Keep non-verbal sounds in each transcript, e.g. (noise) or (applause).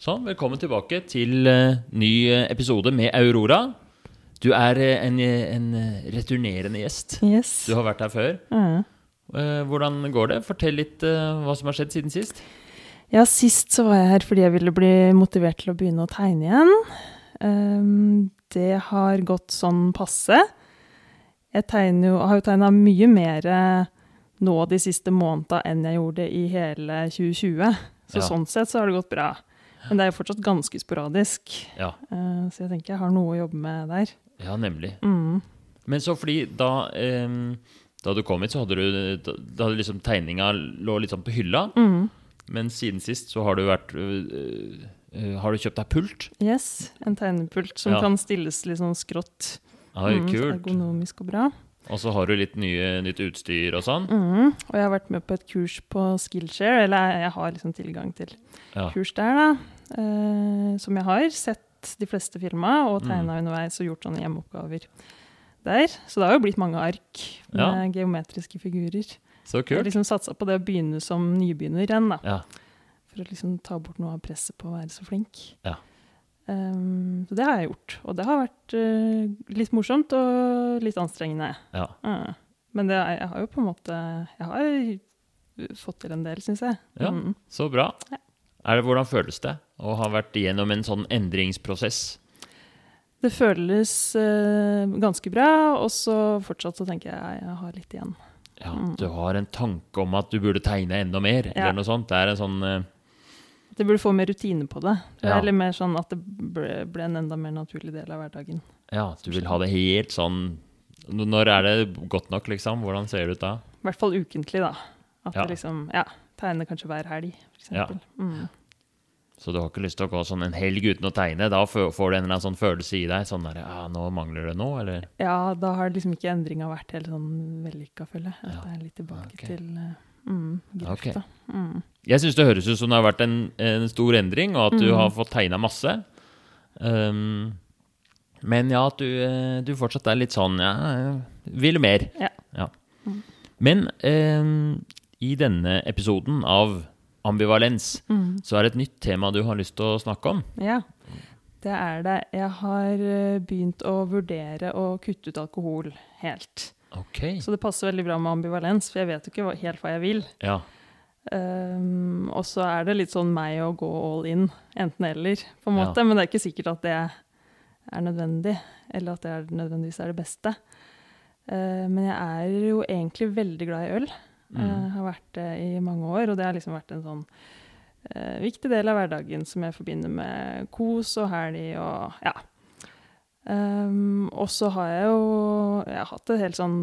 Sånn, velkommen tilbake til eh, ny eh, episode med Aurora. Du er eh, en, en returnerende gjest. Yes. Du har vært her før. Mm. Hvordan går det? Fortell litt hva som har skjedd siden sist. ja, sist så var jeg her fordi jeg ville bli motivert til å begynne å tegne igjen. Ehm, det har gått sånn passe. Jeg jo, har jo tegna mye mer nå de siste månedene enn jeg gjorde i hele 2020. Så Ja. sånn sett så har det gått bra. Men det er jo fortsatt ganske sporadisk. Ja, Eh, så jeg tenker jeg har noe å jobbe med der. ja nemlig. Mm. Men så fordi da Da du kom hit, så hadde du da, hadde liksom tegninga lå litt sånn på hylla. Mm. Men siden sist så har du vært Har du kjøpt deg pult? Yes, en tegnepult som Ja. kan stilles litt sånn skrått. Oi, Mm, kult. Ergonomisk og bra. Og så har du litt nye, nytt utstyr og sånn. Mm. Og jeg har vært med på et kurs på Skillshare, eller jeg har liksom tilgang til Ja. kurs der, da. eh, som jeg har sett de fleste filma, og Mm. underveis og gjort sånne hjemmeoppgaver der. Så det har jo blitt mange ark med Ja. geometriske figurer. Så kult. Jeg har liksom satsa på det å begynne som nybegynner igjen, da. Ja. For å liksom ta bort noe av presset på å være så flink. Ja. Um, så det har jeg gjort. Og det har vært uh, litt morsomt og litt anstrengende. ja. Uh, Men det, jeg har jo på en måte Jeg har fått til en del, syns jeg. Ja. Mm. Så bra. Ja. Er det, hvordan føles det å ha vært igjennom en sånn endringsprosess? Det føles uh, ganske bra, og så fortsatt så tenker jeg jeg har litt igjen. Ja, Mm. Du har en tanke om at du burde tegne enda mer, eller noe sånt. Det er en sånn eh, Det burde få mer rutine på det. Ja. er litt mer sånn at det ble, ble en enda mer naturlig del av hverdagen. Ja, du vil ha det helt sånn Når er det godt nok, liksom? Hvordan ser det ut da? I hvert fall ukentlig, da. At Ja. det liksom Ja, tegne kanskje hver helg, for Ja. Mm. Så du har ikke lyst til å gå sånn en helg uten å tegne? Da får du en eller annen sånn følelse i deg? Sånn der, ja, nå mangler det noe, eller? Ja, da har liksom ikke endringa vært helt sånn vellykka, føler jeg. At Ja. det er litt tilbake okay. til uh, mm, grøfta. Ok. Mm. Jeg syns det høres ut som det har vært en, en stor endring, og at du Mhm. har fått tegna masse. Um, men ja, at du, eh, du fortsatt er litt sånn ja, jeg vil mer. Ja. ja. Men um, i denne episoden av Ambivalens Mm. så er det et nytt tema du har lyst til å snakke om. Ja, det er det. Jeg har eh, begynt å vurdere å kutte ut alkohol helt. Ok. Så det passer veldig bra med ambivalens, for jeg vet jo ikke helt hva jeg vil. Ja. Um, og så er det litt sånn meg å gå all in, enten eller, på en Ja. måte. Men det er ikke sikkert at det er nødvendig, eller at det er nødvendigvis er det beste. Uh, men jeg er jo egentlig veldig glad i øl. Mm. Uh, har vært det i mange år, og det har liksom vært en sånn uh, viktig del av hverdagen som jeg forbinder med kos og helg og ja. Um, og så har jeg jo jeg har hatt et helt sånn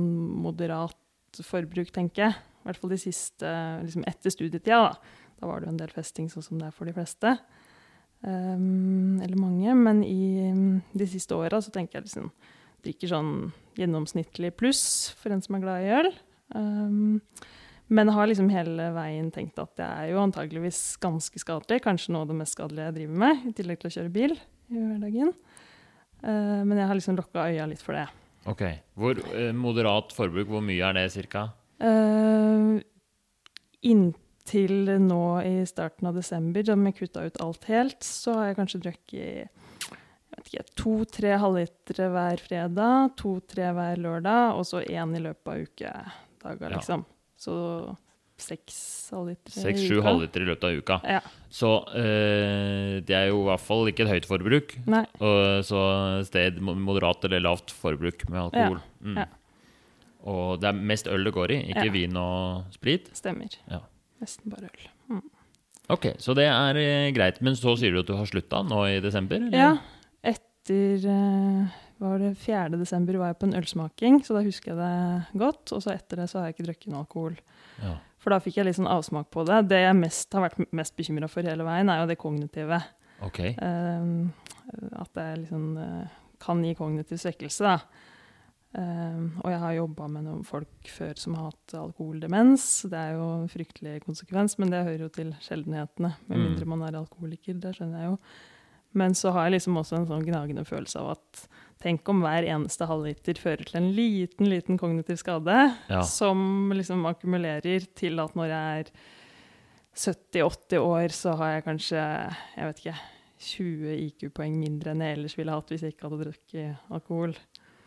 moderat forbruk, tenker jeg. I hvert fall de siste liksom etter studietida. Da. da var det jo en del festing, sånn som det er for de fleste. Um, eller mange. Men i de siste åra så tenker jeg liksom Drikker sånn gjennomsnittlig pluss for en som er glad i øl. Um, men har liksom hele veien tenkt at det er jo antageligvis ganske skadelig. Kanskje noe av det mest skadelige jeg driver med, i tillegg til å kjøre bil i hverdagen. Uh, men jeg har liksom lukka øya litt for det. Ok. Hvor eh, moderat forbruk, hvor mye er det cirka? Uh, inntil nå i starten av desember, da vi kutta ut alt helt, så har jeg kanskje drukket to-tre halvlitere hver fredag, to-tre hver lørdag, og så én i løpet av ukedager, Ja. liksom. Så seks halvlitere Seks-sju halvlitere i løpet av uka. Ja. Så eh, det er jo i hvert fall ikke et høyt forbruk. Nei. Og så sted mo- moderat eller lavt forbruk med alkohol. Mm. ja. Og det er mest øl det går i, ikke Ja. vin og sprit. Stemmer. Ja. Nesten bare øl. Ok, Så det er eh, greit. Men så sier du at du har slutta nå i desember? eller? Ja. Etter eh, var det, 4. desember var jeg på en ølsmaking, så da husker jeg det godt. Og så etter det så har jeg ikke drukket noe alkohol. Ja. For da fikk jeg litt sånn avsmak på det. Det jeg mest, har vært mest bekymra for hele veien, er jo det kognitive. Ok. Um, at det liksom kan gi kognitiv svekkelse, da. Um, og jeg har jobba med noen folk før som har hatt alkoholdemens. Det er jo en fryktelig konsekvens, men det hører jo til sjeldenhetene. Med Mm. mindre man er alkoholiker, det skjønner jeg jo. Men så har jeg liksom også en sånn gnagende følelse av at tenk om hver eneste halvliter fører til en liten, liten kognitiv skade Ja. som liksom akkumulerer til at når jeg er 70-80 år, så har jeg kanskje jeg vet ikke, 20 IQ-poeng mindre enn jeg ellers ville hatt hvis jeg ikke hadde drukket alkohol.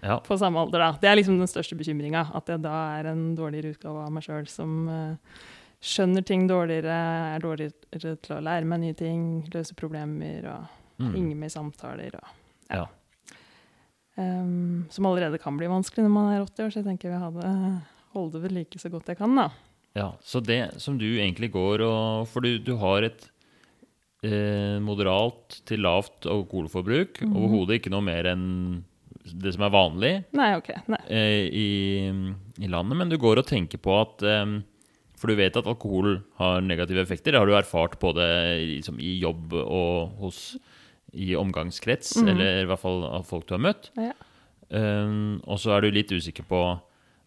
Ja. På samme alder, da. Det er liksom den største bekymringa. At jeg da er en dårligere utgave av meg sjøl som uh, skjønner ting dårligere, er dårligere til å lære meg nye ting, løse problemer og Mm. ringe med samtaler. Og, Ja. Ehm, som allerede kan bli vanskelig når man er 80 år, så jeg tenker jeg vil ha det, holde det ved like så godt jeg kan. da. Ja, så det som du egentlig går og For du, du har et eh, moderat til lavt alkoholforbruk. Mm. Overhodet ikke noe mer enn det som er vanlig Nei, okay. Nei. eh, i, i landet, men du går og tenker på at eh, For du vet at alkohol har negative effekter. Det har du erfart både liksom, i jobb og hos, i omgangskrets, mm. eller i hvert fall av folk du har møtt. Ja. Um, og så er du litt usikker på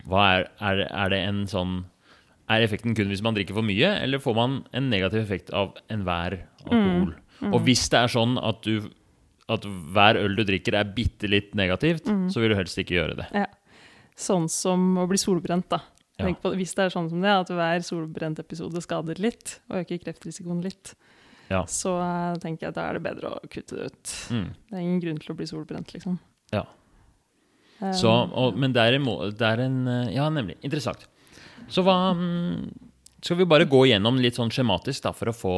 er, er, er det en sånn Er effekten kun hvis man drikker for mye, eller får man en negativ effekt av enhver alkohol? Og hvis det er sånn at, du, at hver øl du drikker er bitte litt negativt, så vil du helst ikke gjøre det. Ja. Sånn som å bli solbrent, da. Ja. På, hvis det er sånn som det, at hver solbrent-episode skader litt, og øker kreftrisikoen litt, Ja. så eh, tenker jeg at da er det bedre å kutte det ut. Mm. Det er ingen grunn til å bli solbrent, liksom. Ja. Um, Så, og, men det er, en, det er en eh, Ja, nemlig. Interessant. Så hva mm, Skal vi bare gå gjennom litt sånn skjematisk da, for å få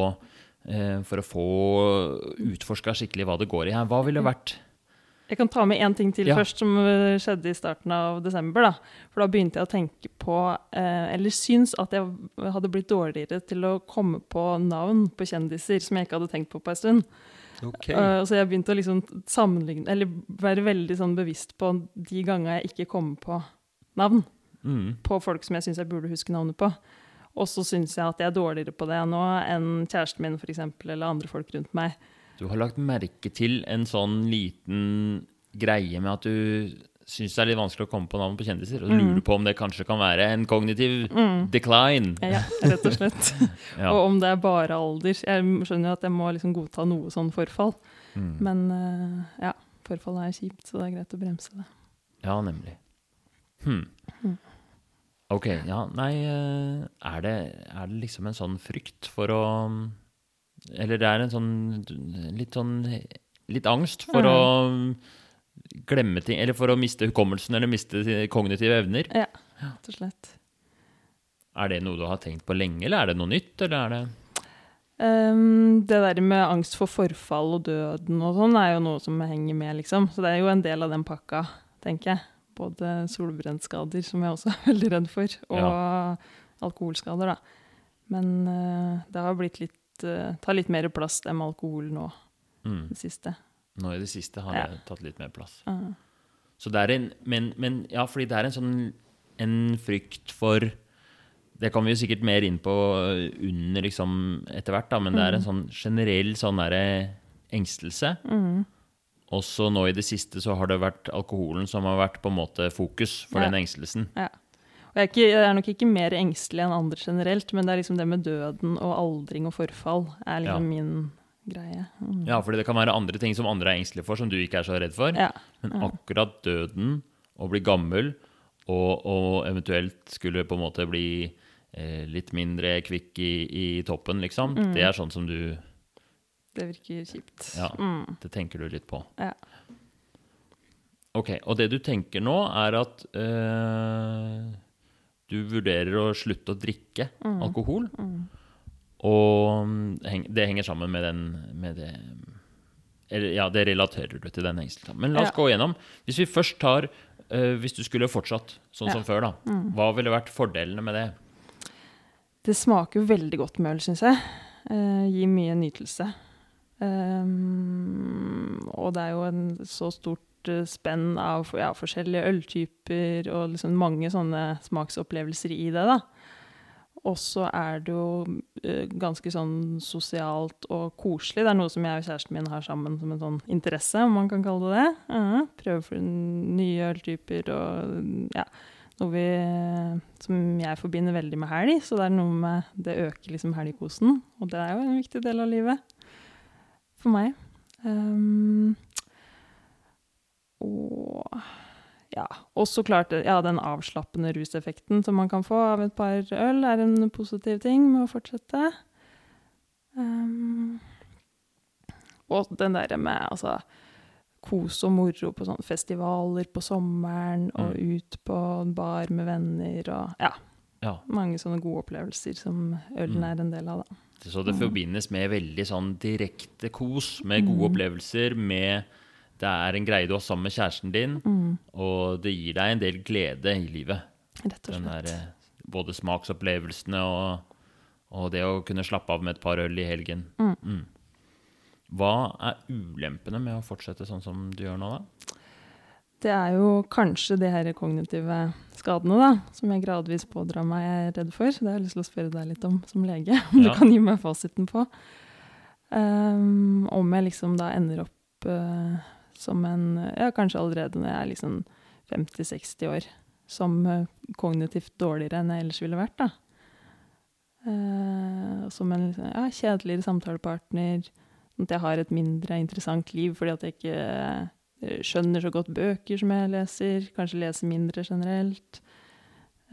for å få utforska skikkelig hva det går i her. Hva ville vært Jeg kan ta med én ting til Ja. først, som eh, skjedde i starten av desember. da. For da begynte jeg å tenke på, eh, eller syns at jeg hadde blitt dårligere til å komme på navn på kjendiser som jeg ikke hadde tenkt på på en stund. Okay. så jeg begynte å liksom sammenligne, eller være veldig sånn bevisst på de gangene jeg ikke kommer på navn mm. på folk som jeg syns jeg burde huske navnet på. Og så syns jeg at jeg er dårligere på det nå enn kjæresten min for eksempel, eller andre folk rundt meg. Du har lagt merke til en sånn liten greie med at du syns det er litt vanskelig å komme på navn på kjendiser, og Mm. lurer på om det kanskje kan være en kognitiv decline. Ja, rett og slett. (laughs) Ja. Og om det er bare alder. Jeg skjønner jo at jeg må liksom godta noe sånn forfall. Mm. Men eh, ja, forfall er kjipt, så det er greit å bremse det. Ja, nemlig. Hm. Ok, ja, nei eh, er det, er det liksom en sånn frykt for å Eller det er en sånn litt sånn Litt angst for å glemme ting Eller for å miste hukommelsen eller miste kognitive evner? Ja, rett og slett. Er det noe du har tenkt på lenge, eller er det noe nytt, eller er det Um, det der med angst for forfall og døden og sånn er jo noe som henger med, liksom. Så det er jo en del av den pakka, tenker jeg. Både solbrentskader, som jeg også (laughs) er veldig redd for, og alkoholskader, da. Men uh, det har blitt litt uh, Tar litt mer plass enn alkohol nå, mm, det siste. Nå i det siste har Ja. det tatt litt mer plass. Ja. Så det er en, men, men ja, fordi det er en sånn en frykt for Det kommer vi jo sikkert mer inn på under liksom etter hvert, da, men det er en sånn generell sånn derre engstelse. Mm. Også nå i det siste så har det vært alkoholen som har vært på en måte fokus for Ja. den engstelsen. Ja. Og jeg er, ikke, jeg er nok ikke mer engstelig enn andre generelt, men det er liksom det med døden og aldring og forfall er liksom Ja. min greie. Mm. Ja, fordi det kan være andre ting som andre er engstelige for, som du ikke er så redd for. Ja. Men akkurat døden, å bli gammel, og, og eventuelt skulle på en måte bli eh, litt mindre kvikk i, i toppen, liksom, det er sånn som du Det virker kjipt. Ja. Mm. Det tenker du litt på. Ja. Ok, Og det du tenker nå, er at øh, du vurderer å slutte å drikke Mm. alkohol. Og det henger sammen med den med det eller, Ja, det relaterer du til den engstelsen. Men la oss Ja. gå gjennom. Hvis vi først tar øh, Hvis du skulle fortsatt sånn Ja. som før, da. Hva ville vært fordelene med det? Det smaker veldig godt med øl, syns jeg. Uh, gir mye nytelse. Ehm, og det er jo en så stort eh, spenn av ja, forskjellige øltyper og liksom mange sånne smaksopplevelser i det, da. Og så er det jo eh, ganske sånn sosialt og koselig. Det er noe som jeg og kjæresten min har sammen som en sånn interesse, om man kan kalle det det. Ja, prøve for nye øltyper og ja, noe vi, som jeg forbinder veldig med helg. Så det er noe med Det øker liksom helgkosen, og det er jo en viktig del av livet for meg. Ehm, og ja, også klart ja, den avslappende ruseffekten som man kan få av et par øl, er en positiv ting med å fortsette. Um, og den derre med altså kos og moro på sånne festivaler på sommeren, og ut på en bar med venner og ja. Ja. Mange sånne gode opplevelser som ølen Mm. er en del av, da. Så det forbindes med veldig sånn direkte kos, med gode opplevelser, med det er en greie du har sammen med kjæresten din, og det gir deg en del glede i livet. Rett og Den slett. der, eh, både smaksopplevelsene og, og det å kunne slappe av med et par øl i helgen. Mm. Hva er ulempene med å fortsette sånn som du gjør nå, da? Det er jo kanskje de her kognitive skadene, da, som jeg gradvis pådrar meg, jeg er redd for. Det har jeg lyst til å spørre deg litt om som lege, (laughs) om Ja. du kan gi meg fasiten på. Um, om jeg liksom da ender opp uh, som en Ja, kanskje allerede når jeg er liksom 50-60 år, som uh, kognitivt dårligere enn jeg ellers ville vært, da. Uh, som en liksom, ja, kjedeligere samtalepartner. Sånn at jeg har et mindre interessant liv fordi at jeg ikke skjønner så godt bøker som jeg leser. Kanskje leser mindre generelt.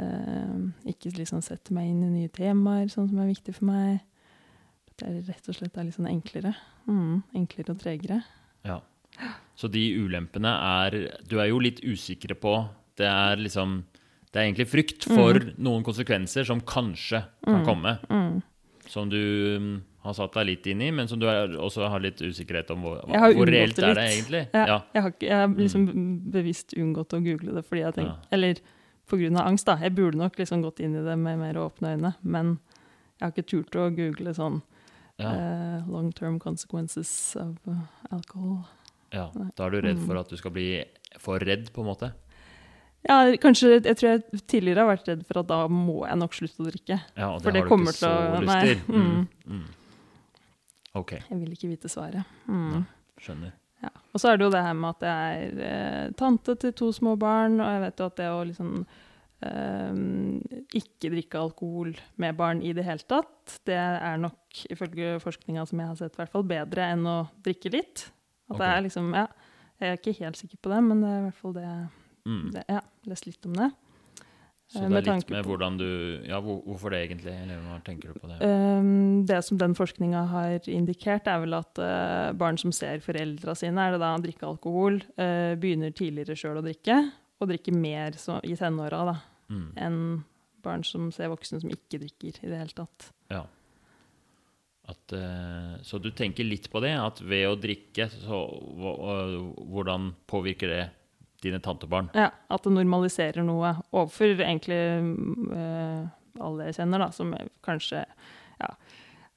Eh, ikke liksom setter meg inn i nye temaer, sånn som er viktig for meg. At er rett og slett er litt sånn enklere. Mm, enklere og tregere. Ja. Så de ulempene er Du er jo litt usikre på Det er liksom Det er egentlig frykt for noen konsekvenser som kanskje kan komme. Mm. Som du mm, har satt deg litt inn i, men som du er, også har litt usikkerhet om hvor, hvor reelt det er det egentlig. Jeg, Ja. Jeg har jeg har liksom bevisst unngått å google det fordi jeg tenker, Eller på grunn av angst, da. Jeg burde nok liksom gått inn i det med mer åpne øyne, men jeg har ikke turt å google sånn Ja. uh, long term consequences of uh, alcohol. ja. Da er du redd Mm. for at du skal bli for redd, på en måte. Ja, kanskje Jeg tror jeg tidligere har vært redd for at da må jeg nok slutte å drikke. Ja, det For det har du kommer ikke så å- lyst til. Nei, (laughs) Mm. Mm. OK, Jeg vil ikke vite svaret. Mm. Ja, skjønner. Ja. Og så er det jo det her med at jeg er eh, tante til to små barn, og jeg vet jo at det å liksom eh, ikke drikke alkohol med barn i det hele tatt, det er nok, ifølge forskninga som jeg har sett, hvert fall bedre enn å drikke litt. At det er liksom, ja, Jeg er ikke helt sikker på det, men det er i hvert fall det, Mm. det Ja, lest litt om det. Så Eh, det er litt med hvordan du Ja, hvorfor det egentlig? Eller hva tenker du på det? Um, det som den forskninga har indikert, er vel at eh, barn som ser foreldra sine er det da drikke alkohol, eh, begynner tidligere sjøl å drikke, og drikker mer i tenåra da, Mm. enn barn som ser voksne som ikke drikker i det hele tatt. Ja. At, så du tenker litt på det, at ved å drikke, så hvordan påvirker det dine tantebarn? Ja, At det normaliserer noe overfor egentlig uh, alle jeg kjenner, da, som kanskje ja,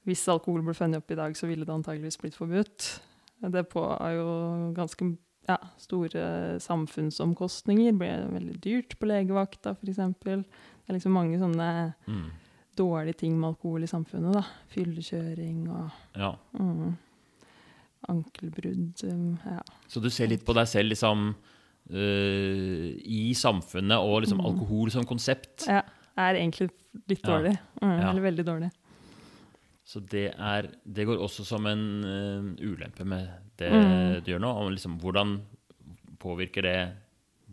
Hvis alkohol ble funnet opp i dag, så ville det antageligvis blitt forbudt. Det på er jo ganske ja, store samfunnsomkostninger. Det blir veldig dyrt på legevakta, f.eks. Det er liksom mange sånne Mm. dårlige ting med alkohol i samfunnet. da. Fyllekjøring og Ja. mm, ankelbrudd. um, Ja. Så du ser litt på deg selv liksom eh, i samfunnet og liksom alkohol som konsept. ja. Er egentlig litt dårlig. Mm, Ja. Eller veldig dårlig. Så det, er, det går også som en uh, ulempe med det Mm. du gjør nå. Om liksom, hvordan påvirker det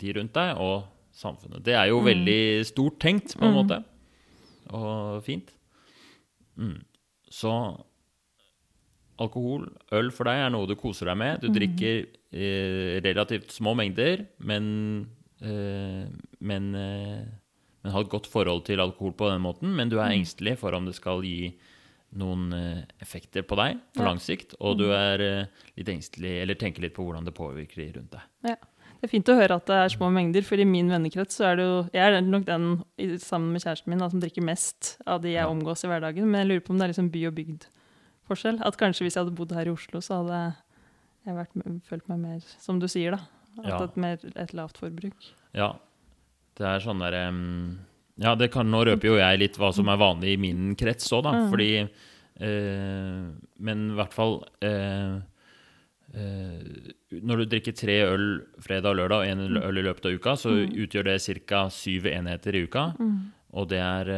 de rundt deg og samfunnet? Det er jo Mm. veldig stort tenkt, på en Mm. måte. Og fint. Mm. Så alkohol, øl for deg, er noe du koser deg med. Du Mm. drikker relativt små mengder, men, eh, men, eh, men har et godt forhold til alkohol på den måten. Men du er Mm. engstelig for om det skal gi noen eh, effekter på deg på lang sikt. Og du er eh, litt engstelig, eller tenker litt på hvordan det påvirker de rundt deg. Ja. Det er fint å høre at det er små mengder, for i min vennekrets så er det jo Jeg er nok den sammen med kjæresten min da, som drikker mest av de jeg omgås i hverdagen, men jeg lurer på om det er liksom by- og bygd-forskjell. At kanskje hvis jeg hadde bodd her i Oslo, så hadde jeg vært, med- følt meg mer Som du sier, da. At Ja. et, mer, et lavt forbruk. Ja, det er sånn der um, Ja, det kan, nå røper jo jeg litt hva som er vanlig i min krets òg, da. Mm. Fordi uh, Men i hvert fall uh, uh, Når du drikker tre øl fredag og lørdag og én Mm. øl i løpet av uka, så utgjør det ca. syv enheter i uka. Mm. Og det er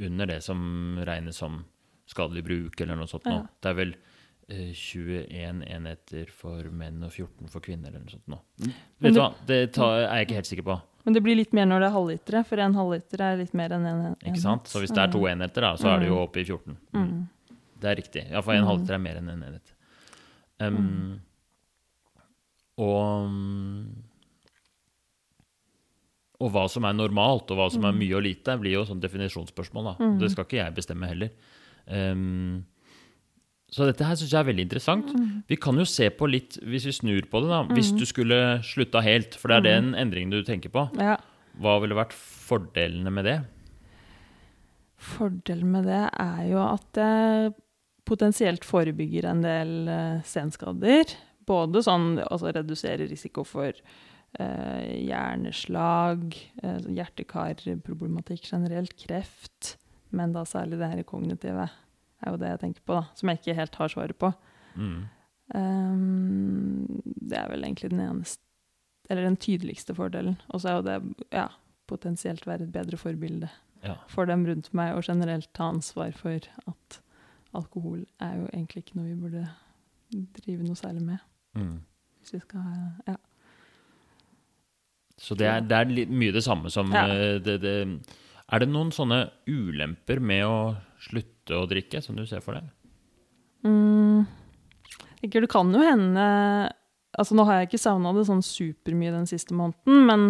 under det som regnes som skadelig bruk, eller noe sånt. Nå. Ja. Det er vel 21 enheter for menn og 14 for kvinner, eller noe sånt. Nå. Vet du hva, det tar, er jeg ikke helt sikker på. Men det blir litt mer når det er halvlitere, for en halvliter er litt mer enn en enhet. Ikke sant? Så hvis det er to enheter, da, så er det jo oppe i 14. Mm. det er riktig. Iallfall en Mm. halvliter er mer enn en enhet. Um, Og og hva som er normalt, og hva som er mye og lite, blir jo sånn definisjonsspørsmål. da. Mm. Det skal ikke jeg bestemme heller. Um, så dette her syns jeg er veldig interessant. Vi kan jo se på litt, hvis vi snur på det, da. Hvis du skulle slutta helt, for det er den endringen du tenker på, Ja. hva ville vært fordelene med det? Fordelen med det er jo at det potensielt forebygger en del eh, senskader. Både sånn altså redusere risiko for eh, hjerneslag, eh, hjerte-kar-problematikk generelt, kreft, men da særlig det her kognitive er jo det jeg tenker på, da, som jeg ikke helt har svaret på. Mm. Um, det er vel egentlig den eneste Eller den tydeligste fordelen. Og så er jo det ja, potensielt være et bedre forbilde Ja. for dem rundt meg, og generelt ta ansvar for at alkohol er jo egentlig ikke noe vi burde drive noe særlig med. Mm. Hvis vi skal Ja. Så det er, det er mye det samme som Ja. eh, det, det Er det noen sånne ulemper med å slutte å drikke, som du ser for deg? Mm, det kan jo hende Altså nå har jeg ikke savna det sånn supermye den siste måneden, men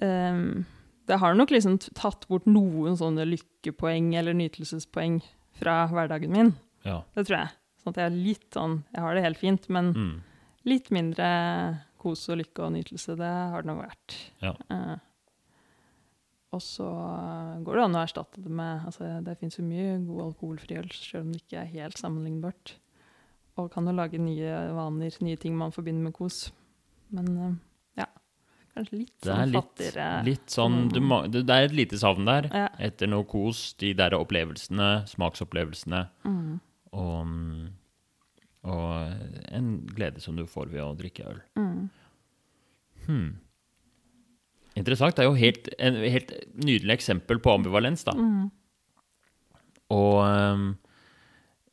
um, det har nok liksom tatt bort noen sånne lykkepoeng eller nytelsespoeng fra hverdagen min. Ja. Det tror jeg. Sånn at jeg er litt sånn Jeg har det helt fint, men Mm. litt mindre kos og lykke og nytelse, det har det nok vært. Ja. Eh, og så går det an å erstatte det med altså Det fins jo mye god alkoholfri øl, selv om det ikke er helt sammenlignbart. Og kan jo lage nye vaner, nye ting man forbinder med kos. Men eh, ja, kanskje litt sånn litt, fattigere. litt sånn du, må- det, er et lite savn der. Ja. Etter noe kos, de der opplevelsene, smaksopplevelsene, Mm, og, og en glede som du får ved å drikke øl. mm, Hmm. Interessant. Det er jo helt, en helt nydelig eksempel på ambivalens, da. mm, Og ehm,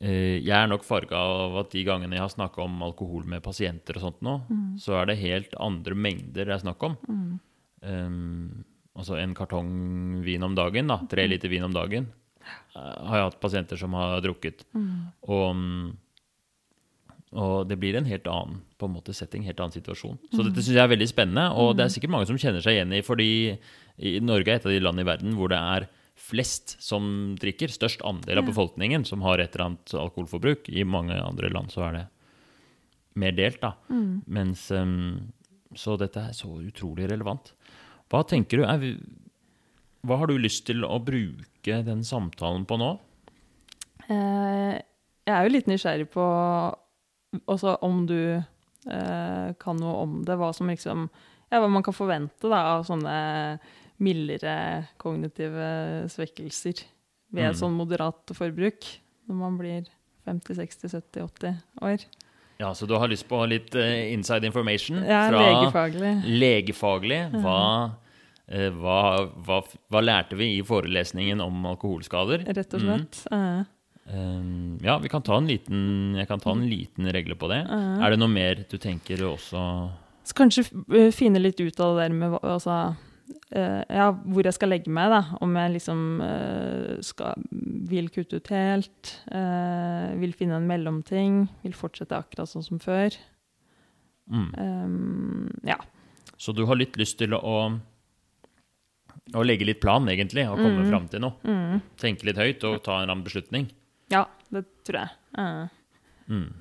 eh, jeg er nok farga av at de gangene jeg har snakka om alkohol med pasienter og sånt nå, mm, så er det helt andre mengder det er snakk om. mm. Um, altså en kartong vin om dagen, da. Tre liter vin om dagen. eh, har jeg hatt pasienter som har drukket. mm. Og, mm, og det blir en helt annen på en måte setting, helt annen situasjon. Så dette syns jeg er veldig spennende, og det er sikkert mange som kjenner seg igjen i, fordi i Norge er et av de landene i verden hvor det er flest som drikker, størst andel av Ja. befolkningen som har et eller annet alkoholforbruk. I mange andre land så er det mer delt, da. Mm. Mens um, Så dette er så utrolig relevant. Hva tenker du er, Hva har du lyst til å bruke den samtalen på nå? Eh, jeg er jo litt nysgjerrig på også om du eh, kan noe om det, hva som liksom ja, hva man kan forvente da, av sånne mildere kognitive svekkelser ved Mm. sånn moderat forbruk når man blir 50, 60, 70, 80 år. Ja, Så du har lyst på litt uh, inside information Ja, fra legefaglig. legefaglig? Hva, uh, hva, hva, hva lærte vi i forelesningen om alkoholskader? Rett og Mm. slett. Eh, Um, ja, vi kan ta en liten, jeg kan ta en liten regle på det. eh. Er det noe mer du tenker også Så kanskje uh, finne litt ut av det der med altså, uh, ja, hvor jeg skal legge meg. da. Om jeg liksom uh, skal, vil kutte ut helt, eh, vil finne en mellomting, vil fortsette akkurat sånn som før. mm. Um, ja. Så du har litt lyst til å, å legge litt plan, egentlig, og komme Mm. fram til noe? Mm. Tenke litt høyt og ta en beslutning? Ja, det tror jeg. Uh, Mm.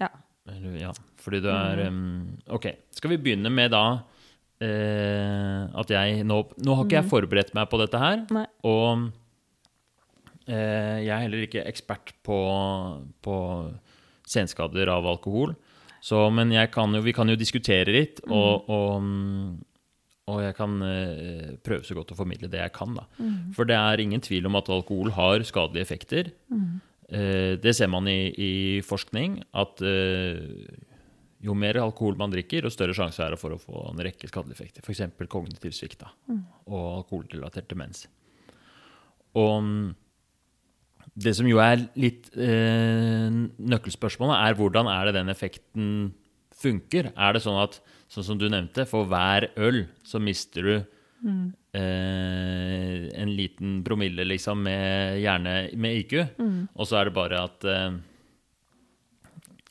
Ja. Eller, ja, fordi du er um, Ok, skal vi begynne med da uh, at jeg nå Nå har ikke jeg forberedt meg på dette her, nei. og uh, jeg er heller ikke ekspert på, på senskader av alkohol. Så, men kan jo, vi kan jo diskutere litt, og, og, mm, og jeg kan eh, prøve så godt å formidle det jeg kan. da. Mm. For det er ingen tvil om at alkohol har skadelige effekter. Mm. Eh, det ser man i, i forskning, at eh, jo mer alkohol man drikker, jo større sjanse er det for å få en rekke skadelige effekter. F.eks. kognitiv svikt da, og alkoholrelatert demens. Og mm, det som jo er litt eh, nøkkelspørsmålet, er hvordan er det den effekten funker? Er det sånn at, sånn som du nevnte, for hver øl så mister du Mm. eh, en liten promille, liksom, med, gjerne med IQ. Mm. Og så er det bare at eh,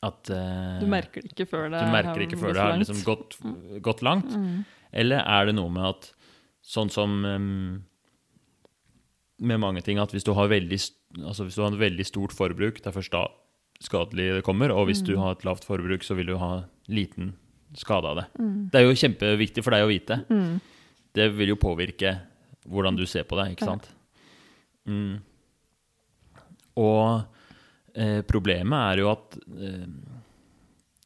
At eh, Du merker det ikke før det du merker det ikke før det har liksom gått, gått langt. Mm. Eller er det noe med at sånn som um, med mange ting, at hvis du har veldig, altså hvis du har et veldig stort forbruk, det er først da skadelig det kommer, og hvis du Mm. har et lavt forbruk, så vil du ha liten skade av det. Mm. Det er jo kjempeviktig for deg å vite. Mm. Det vil jo påvirke hvordan du ser på det, ikke sant? Mm. Og eh, problemet er jo at eh,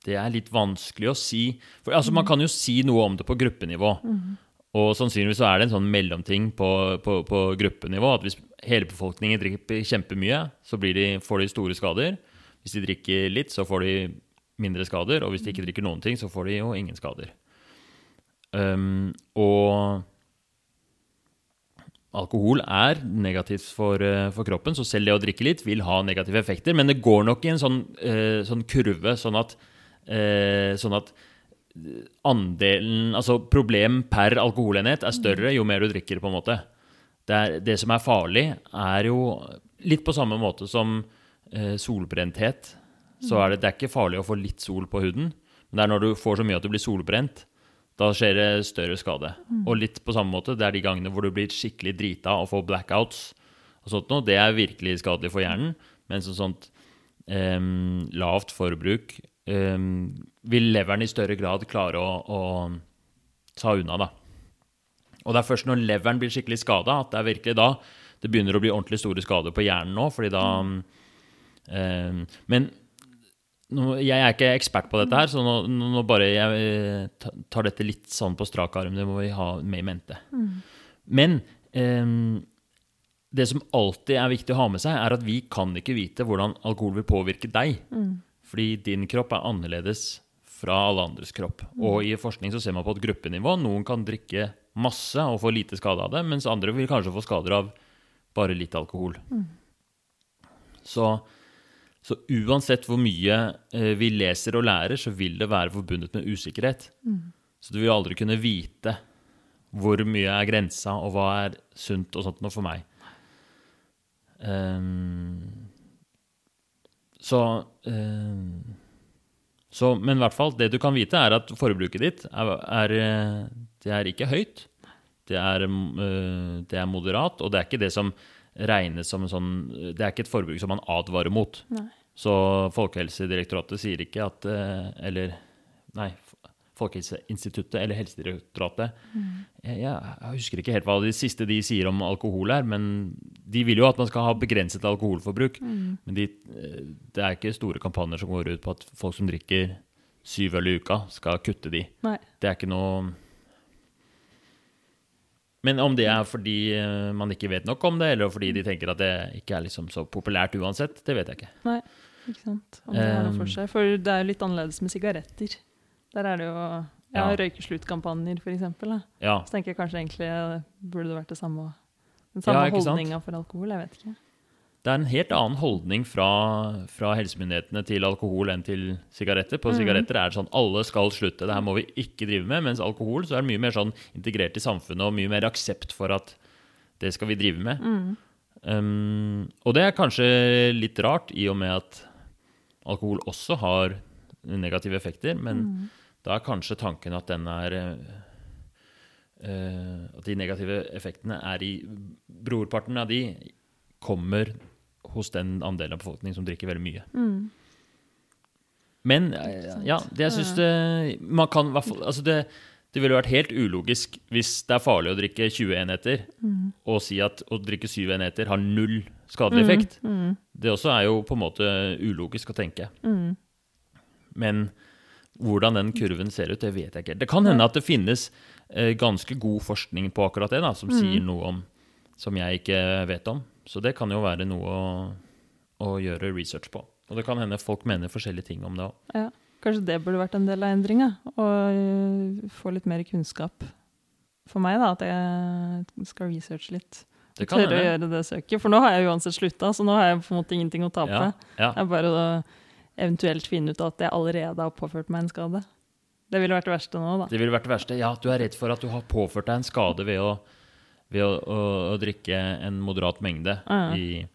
det er litt vanskelig å si for, altså, Man kan jo si noe om det på gruppenivå. Mm. Og sannsynligvis så er det en sånn mellomting på, på, på gruppenivå. At hvis hele befolkningen drikker kjempemye, så blir de, får de store skader. Hvis de drikker litt, så får de mindre skader. Og hvis de ikke drikker noen ting, så får de jo ingen skader. Um, og alkohol er negativt for, eh, for kroppen, så selv det å drikke litt vil ha negative effekter. Men det går nok i en sånn, uh, sånn kurve, sånn at, uh, sånn at andelen Altså problem per alkoholenhet er større jo mer du drikker, på en måte. Det, er, det som er farlig, er jo litt på samme måte som solbrenthet. Så er det, det er ikke farlig å få litt sol på huden, men det er når du får så mye at du blir solbrent, da skjer det større skade. Og litt på samme måte, det er de gangene hvor du blir skikkelig drita og får blackouts og sånt noe, det er virkelig skadelig for hjernen. Mens et sånt em, lavt forbruk em, vil leveren i større grad klare å, å ta unna, da. Og det er først når leveren blir skikkelig skada, at det er virkelig da det begynner å bli ordentlig store skader på hjernen nå, fordi da Men jeg er ikke ekspert på dette her, så nå, nå bare jeg eh, tar dette litt sånn på strak arm. Det må vi ha med i mente. Men em, det som alltid er viktig å ha med seg, er at vi kan ikke vite hvordan alkohol vil påvirke deg. Fordi din kropp er annerledes fra alle andres kropp. Og i forskning så ser man på et gruppenivå. Noen kan drikke masse og få lite skade av det, mens andre vil kanskje få skader av bare litt alkohol. Så, så uansett hvor mye eh, vi leser og lærer, så vil det være forbundet med usikkerhet. Så du vil aldri kunne vite hvor mye er grensa, og hva er sunt og sånt noe for meg. Um, så, um, så Men i hvert fall, det du kan vite, er at forbruket ditt er, er, eh, det er ikke høyt. Det er, eh, det er moderat, og det er ikke det som regnes som en sånn Det er ikke et forbruk som man advarer mot. Nei. Så Folkehelsedirektoratet sier ikke at eh, Eller nei, Folkehelseinstituttet eller Helsedirektoratet jeg, jeg husker ikke helt hva det siste de sier om alkohol er, men de vil jo at man skal ha begrenset alkoholforbruk. Men de, eh, det er ikke store kampanjer som går ut på at folk som drikker syv øl i uka, skal kutte de. Nei. Det er ikke noe Men om det er fordi eh, man ikke vet nok om det, eller fordi de tenker at det ikke er liksom så populært uansett, det vet jeg ikke. Nei, ikke sant. Om det har noe for seg. For det er jo litt annerledes med sigaretter. Der er det jo ja, Ja. røykesluttkampanjer, eksempel. Ja, Så tenker jeg kanskje egentlig eh, burde det vært det samme, den samme Ja, holdninga for alkohol. Jeg vet ikke. Det er en helt annen holdning fra, fra helsemyndighetene til alkohol enn til sigaretter. På mm. sigaretter er det sånn alle skal slutte, det her må vi ikke drive med. Mens alkohol så er det mye mer sånn integrert i samfunnet og mye mer aksept for at det skal vi drive med. Mm. Um, og det er kanskje litt rart, i og med at alkohol også har negative effekter, men Mm. da er kanskje tanken at den er eh, At de negative effektene er i Brorparten av de kommer hos den andelen av befolkningen som drikker veldig mye. Mm. Men ja, det jeg syns det Man kan i hvert fall Altså, det, det ville vært helt ulogisk hvis det er farlig å drikke 20 enheter, Mm. og si at å drikke 7 enheter har null skadelig effekt. Mm. Det også er jo på en måte ulogisk å tenke. Mm. Men hvordan den kurven ser ut, det vet jeg ikke. Det kan hende at det finnes eh, ganske god forskning på akkurat det, da, som sier noe om som jeg ikke vet om. Så det kan jo være noe å, å gjøre research på. Og det kan hende folk mener forskjellige ting om det òg. Ja. Kanskje det burde vært en del av endringa? Å øh, få litt mer kunnskap. For meg, da, at jeg skal researche litt. Det kan Tørre å gjøre det søket. For nå har jeg uansett slutta, så nå har jeg på en måte ingenting å tape. Ja, ja. Jeg bare å eventuelt finne ut at jeg allerede har påført meg en skade. Det ville vært det verste nå, da. Det ville vært det verste. Ja, du er redd for at du har påført deg en skade ved å, ved å, å, å drikke en moderat mengde Ja. i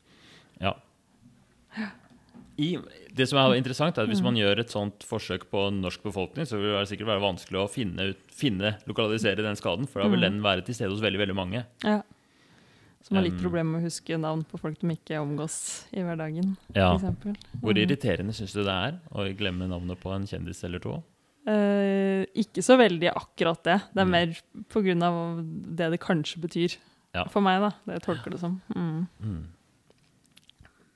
Ja. I, det som er interessant, er at hvis Mm. man gjør et sånt forsøk på norsk befolkning, så vil det sikkert være vanskelig å finne, finne lokalisere den skaden, for da vil Mm. den være til stede hos veldig, veldig mange. Ja. Som har litt Um, problemer med å huske navn på folk de ikke omgås i hverdagen, Ja. for. Hvor Mm. irriterende syns du det er å glemme navnet på en kjendis eller to? Eh, ikke så veldig akkurat det. Det er Mm. mer på grunn av det det kanskje betyr. Ja. For meg, da. Det jeg tolker det som. Mm. Mm.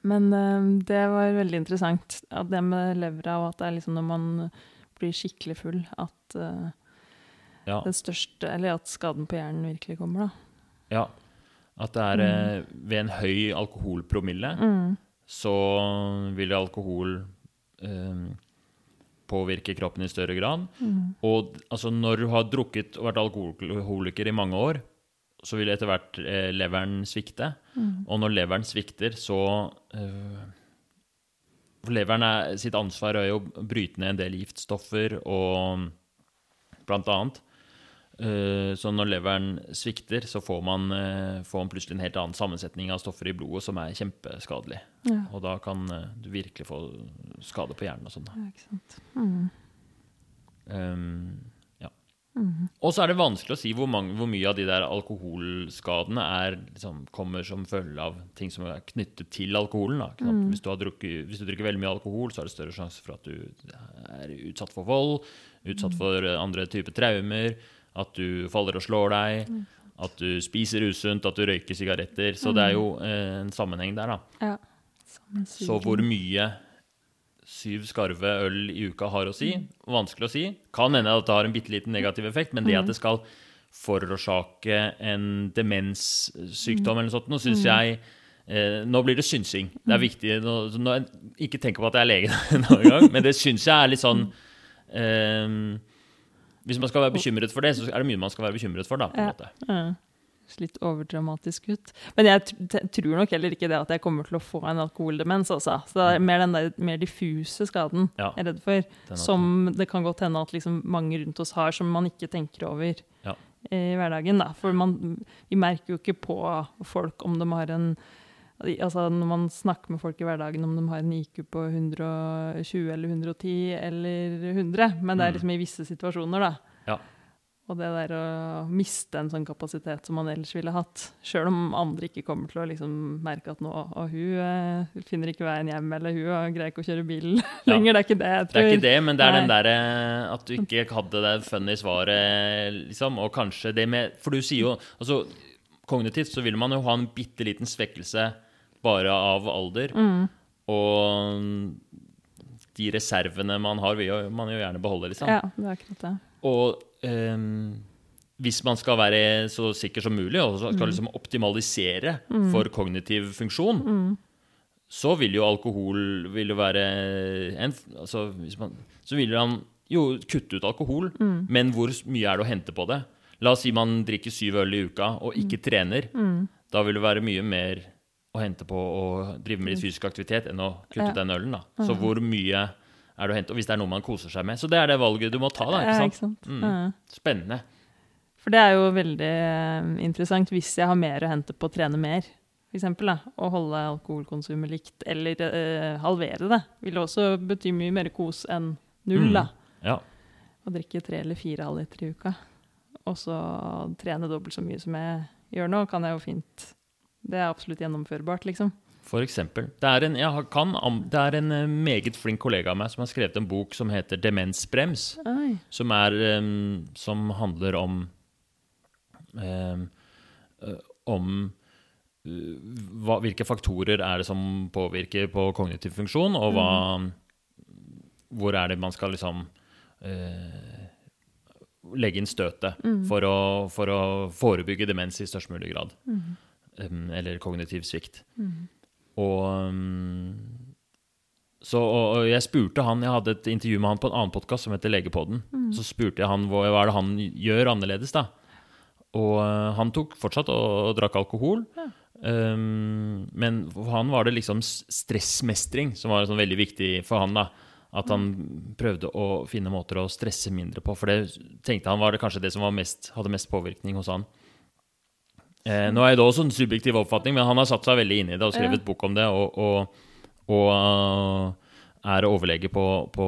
Men uh, det var veldig interessant. At det med levra, og at det er liksom når man blir skikkelig full, at uh, Ja. det største Eller at skaden på hjernen virkelig kommer, da. ja. At det er eh, ved en høy alkoholpromille Mm. så vil alkohol påvirke kroppen i større grad. Mm. Og altså, når du har drukket og vært alkoholiker i mange år, så vil etter hvert eh, leveren svikte. Mm. Og når leveren svikter, så eh, For leveren er, sitt ansvar er jo å bryte ned en del giftstoffer og blant annet. Eh, Så når leveren svikter, så får man, eh, får man plutselig en helt annen sammensetning av stoffer i blodet som er kjempeskadelig. Ja. Og da kan eh, du virkelig få skade på hjernen og sånn. ja, ikke sant. Mm. Um, ja. Mm. Og så er det vanskelig å si hvor, mange, hvor mye av de der alkoholskadene er, liksom, kommer som følge av ting som er knyttet til alkoholen. Mm. Hvis, du har drukket, hvis du drikker veldig mye alkohol, så er det større sjanse for at du er utsatt for vold, utsatt Mm. for andre typer traumer, at du faller og slår deg, Mm. at du spiser usunt, at du røyker sigaretter. Så det er jo eh, en sammenheng der, da. Ja. Så hvor mye syv skarve øl i uka har å si, vanskelig å si. Kan hende at det har en bitte liten negativ effekt, men det at det skal forårsake en demenssykdom eller noe sånt, nå syns jeg eh, Nå blir det synsing. Det er viktig nå, nå, Ikke tenk på at jeg er lege (laughs) men det syns jeg er litt sånn eh, Hvis man skal være bekymret for det, så er det mye man skal være bekymret for, da. på en måte. Ja. Litt overdramatisk ut. Men jeg tror nok heller ikke det at jeg kommer til å få en alkoholdemens. Altså. Så det er mer den der mer diffuse skaden Ja, jeg er redd for. Som det kan godt hende at liksom mange rundt oss har, som man ikke tenker over Ja. i hverdagen. Da. For man, vi merker jo ikke på folk om de har en Altså Når man snakker med folk i hverdagen om de har en IQ på 120 eller 110 eller 100, men det er Mm. liksom i visse situasjoner, da. Ja. Og det der å miste en sånn kapasitet som man ellers ville hatt, sjøl om andre ikke kommer til å liksom merke at nå og hun eh, finner ikke veien hjem, eller hun eh, greier ikke å kjøre bil (laughs) Ja. lenger. Det er ikke det jeg tror. Det er ikke det, men det er den Nei. derre at du ikke hadde det funny svaret, liksom. Og kanskje det med For du sier jo Altså, kognitivt så vil man jo ha en bitte liten svekkelse bare av alder. Mm. Og de reservene man har, vil jo man jo gjerne beholde, liksom. Ja, det er akkurat det. Og ehm, hvis man skal være så sikker som mulig, og skal skal liksom optimalisere for kognitiv funksjon, så vil jo alkohol vil jo være en, altså hvis man, Så vil han jo kutte ut alkohol, men hvor mye er det å hente på det? La oss si man drikker syv øl i uka og ikke trener. Da vil det være mye mer å hente på å drive med litt fysisk aktivitet enn å kutte ut den ølen. da. Så hvor mye er det å hente? Og hvis det er noe man koser seg med. Så det er det valget du må ta, da. Ikke sant? Mm. Spennende. For det er jo veldig eh, interessant hvis jeg har mer å hente på å trene mer, For eksempel, da, å holde alkoholkonsumet likt, eller eh, halvere det. Vil også bety mye mer kos enn null, Mm. da. Ja. Å drikke tre eller fire halvliter i uka. Og så trene dobbelt så mye som jeg gjør nå, kan jeg jo fint Det er absolutt gjennomførbart, liksom. For eksempel. Det er, en, jeg kan, det er en eh, meget flink kollega av meg som har skrevet en bok som heter 'Demensbrems'. Som, er, um, som handler om ø, hva, hvilke faktorer er det som påvirker på kognitiv funksjon, og hva, hvor er det man skal liksom uh, legge inn støtet for, å, for å forebygge demens i størst mulig grad. Em, eller kognitiv svikt. Og um, så, og, og jeg spurte han, jeg hadde et intervju med han på en annen podkast som heter Legepodden. Så spurte jeg han hva, hva er det han gjør annerledes, da. Og uh, han tok fortsatt og, og drakk alkohol. Um, men for han var det liksom stressmestring som var sånn veldig viktig for han. da. At han prøvde å finne måter å stresse mindre på. For det tenkte han var det kanskje det som var mest, hadde mest påvirkning hos han. Eh, nå er det også en subjektiv oppfatning, men han har satt seg veldig inn i det og skrevet Ja. bok om det. Og, og, og uh, er overlege på, på,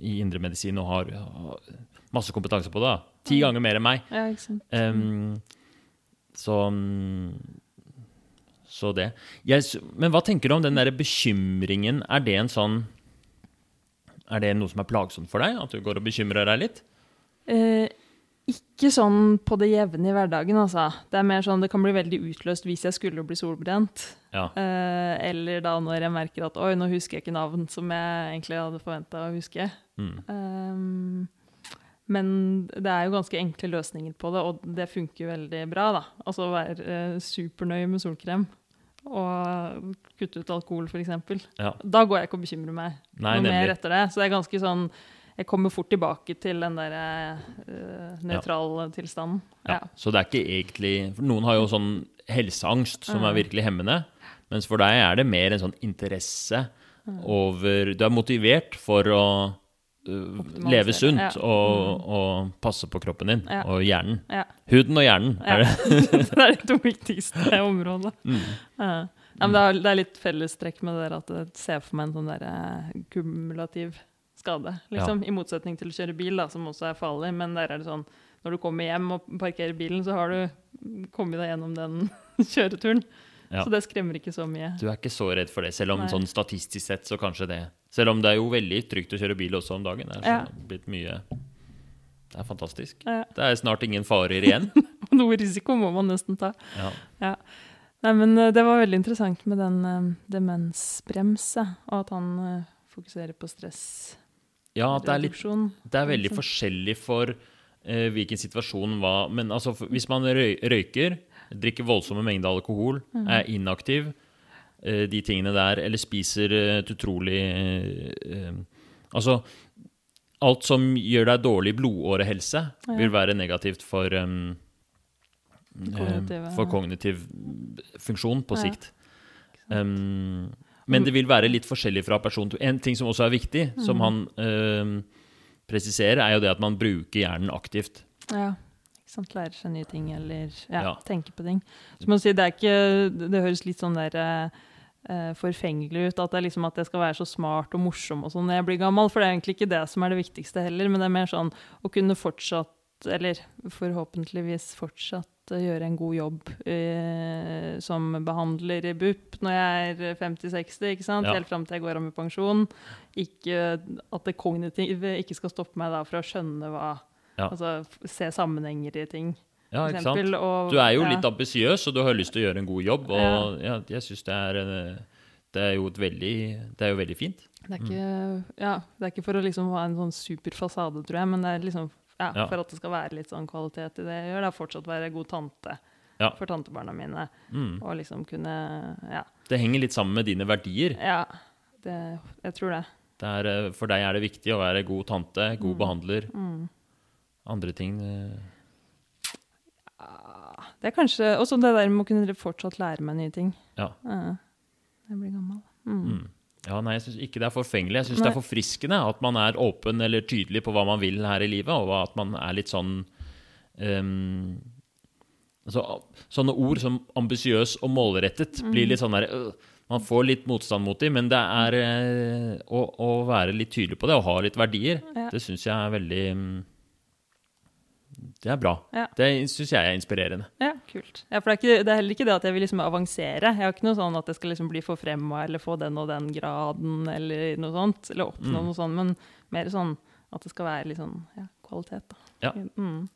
i indremedisin og har masse kompetanse på det. da. Ti ganger mer enn meg. Ja. Em, så Så det. Jeg, men hva tenker du om den der bekymringen? Er det en sånn Er det noe som er plagsomt for deg? At du går og bekymrer deg litt? Eh, ikke sånn på det jevne i hverdagen, altså. Det er mer sånn det kan bli veldig utløst hvis jeg skulle bli solbrent. Ja. Eh, eller da når jeg merker at oi, nå husker jeg ikke navn som jeg egentlig hadde forventa å huske. Mm. Um, men det er jo ganske enkle løsninger på det, og det funker veldig bra. da. Altså være eh, supernøye med solkrem og kutte ut alkohol, f.eks. Ja. Da går jeg ikke og bekymrer meg Nei, noe mer etter det. Så det er ganske sånn Jeg kommer fort tilbake til den der uh, nøytrale tilstanden. Ja. Ja. Så det er ikke egentlig for Noen har jo sånn helseangst som er virkelig hemmende. Mens for deg er det mer en sånn interesse over Du er motivert for å uh, leve sunt ja. og, og passe på kroppen din Ja. og hjernen. Ja. Huden og hjernen. Er det? (laughs) det er de to viktigste områdene. Mm. Ja. Ja, men det, er, litt fellestrekk med det at jeg ser for meg en sånn der, eh, kumulativ skade. Liksom. I motsetning til å kjøre bil, da, som også er farlig. Men der er det sånn når du kommer hjem og parkerer bilen, så har du kommet deg gjennom den (laughs) kjøreturen. Ja. Så det skremmer ikke så mye. Du er ikke så redd for det, selv om Nei. sånn statistisk sett så kanskje det Selv om det er jo veldig trygt å kjøre bil også om dagen. Det er Ja. så blitt mye Det er fantastisk. Ja. Det er snart ingen farer igjen. (laughs) Noe risiko må man nesten ta. Ja. Nei, men eh, det var veldig interessant med den uh, demensbremse, og at han uh, fokuserer på stressreduksjon. Ja, det er litt Det er veldig forskjellig for eh, hvilken situasjon hva Men altså, hvis man røy, røyker, drikker voldsomme mengder alkohol, er inaktiv, eh, de tingene der, eller spiser eh, et utrolig eh, eh, Altså Alt som gjør deg dårlig blodårehelse, Ja. vil være negativt for um, eh, Kognitive- For kognitiv funksjon på Ja. sikt. Um, men det vil være litt forskjellig fra person til En ting som også er viktig, som han øh, presiserer, er jo det at man bruker hjernen aktivt. Ja. Ikke sant, lærer seg nye ting, eller ja, Ja. tenker på ting. Så må si, det ikke Det høres litt sånn der eh, forfengelig ut at det liksom at jeg skal være så smart og morsom og sånn når jeg blir gammel, for det er egentlig ikke det som er det viktigste heller, men det er mer sånn å kunne fortsatt, eller forhåpentligvis fortsatt gjøre en god jobb eh, som behandler i BUP når jeg er 50-60, ikke sant? Ja. helt fram til jeg går av med pensjon. Ikke at det kognitive ikke skal stoppe meg da fra å skjønne hva Ja. Altså se sammenhenger i ting. Ja, ikke sant? og- Du er jo ja. litt ambisiøs, og du har lyst til å gjøre en god jobb. Og ja, jeg syns det er Det er jo et veldig Det er jo veldig fint. Det er ikke, ja, det er ikke for å liksom ha en sånn super fasade, tror jeg, men det er liksom ja, Ja. for at det skal være litt sånn kvalitet i det jeg gjør. Da fortsatt være god tante Ja. for tantebarna mine. Mm. Og liksom kunne Ja. Det henger litt sammen med dine verdier. ja det, jeg tror det. Det er, eh, for deg er det viktig å være god tante, god behandler. Mm. Andre ting eh, Det er kanskje også det der med å kunne fortsatt lære meg nye ting. Ja. Ja. Jeg blir gammel. Mm. Ja, nei, jeg syns ikke det er forfengelig. Jeg syns det er forfriskende at man er åpen eller tydelig på hva man vil her i livet, og at man er litt sånn um, altså, Sånne ord som ambisiøs og målrettet Mm. blir litt sånn der øh, Man får litt motstand mot dem, men det er øh, å, å være litt tydelig på det og ha litt verdier, Ja. det syns jeg er veldig mm, Det er bra. Ja. Det syns jeg er inspirerende. Ja, kult. Ja, for det er, ikke, det er heller ikke det at jeg vil liksom avansere. Jeg har ikke noe sånn at jeg skal liksom bli forfremma eller få den og den graden eller noe sånt. Eller oppnå Mm. noe sånt, men mer sånn at det skal være litt sånn ja, kvalitet. da. Ja. Mm.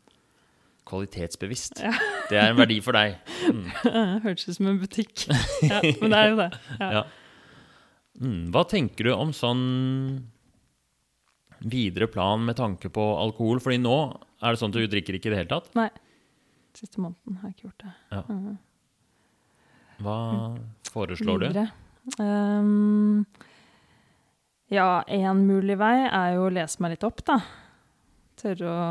Kvalitetsbevisst. Ja. Det er en verdi for deg. Mm. (laughs) Hørtes ut som en butikk. (laughs) ja, men det er jo det. Ja. Mm, hva tenker du om sånn videre plan med tanke på alkohol? Fordi nå er det sånn at du drikker ikke i det hele tatt. Nei. Siste måneden har jeg ikke gjort det. Ja. Mhm. Hva foreslår du? Videre. Ehm, ja, én mulig vei er jo å lese meg litt opp, da. Tørre å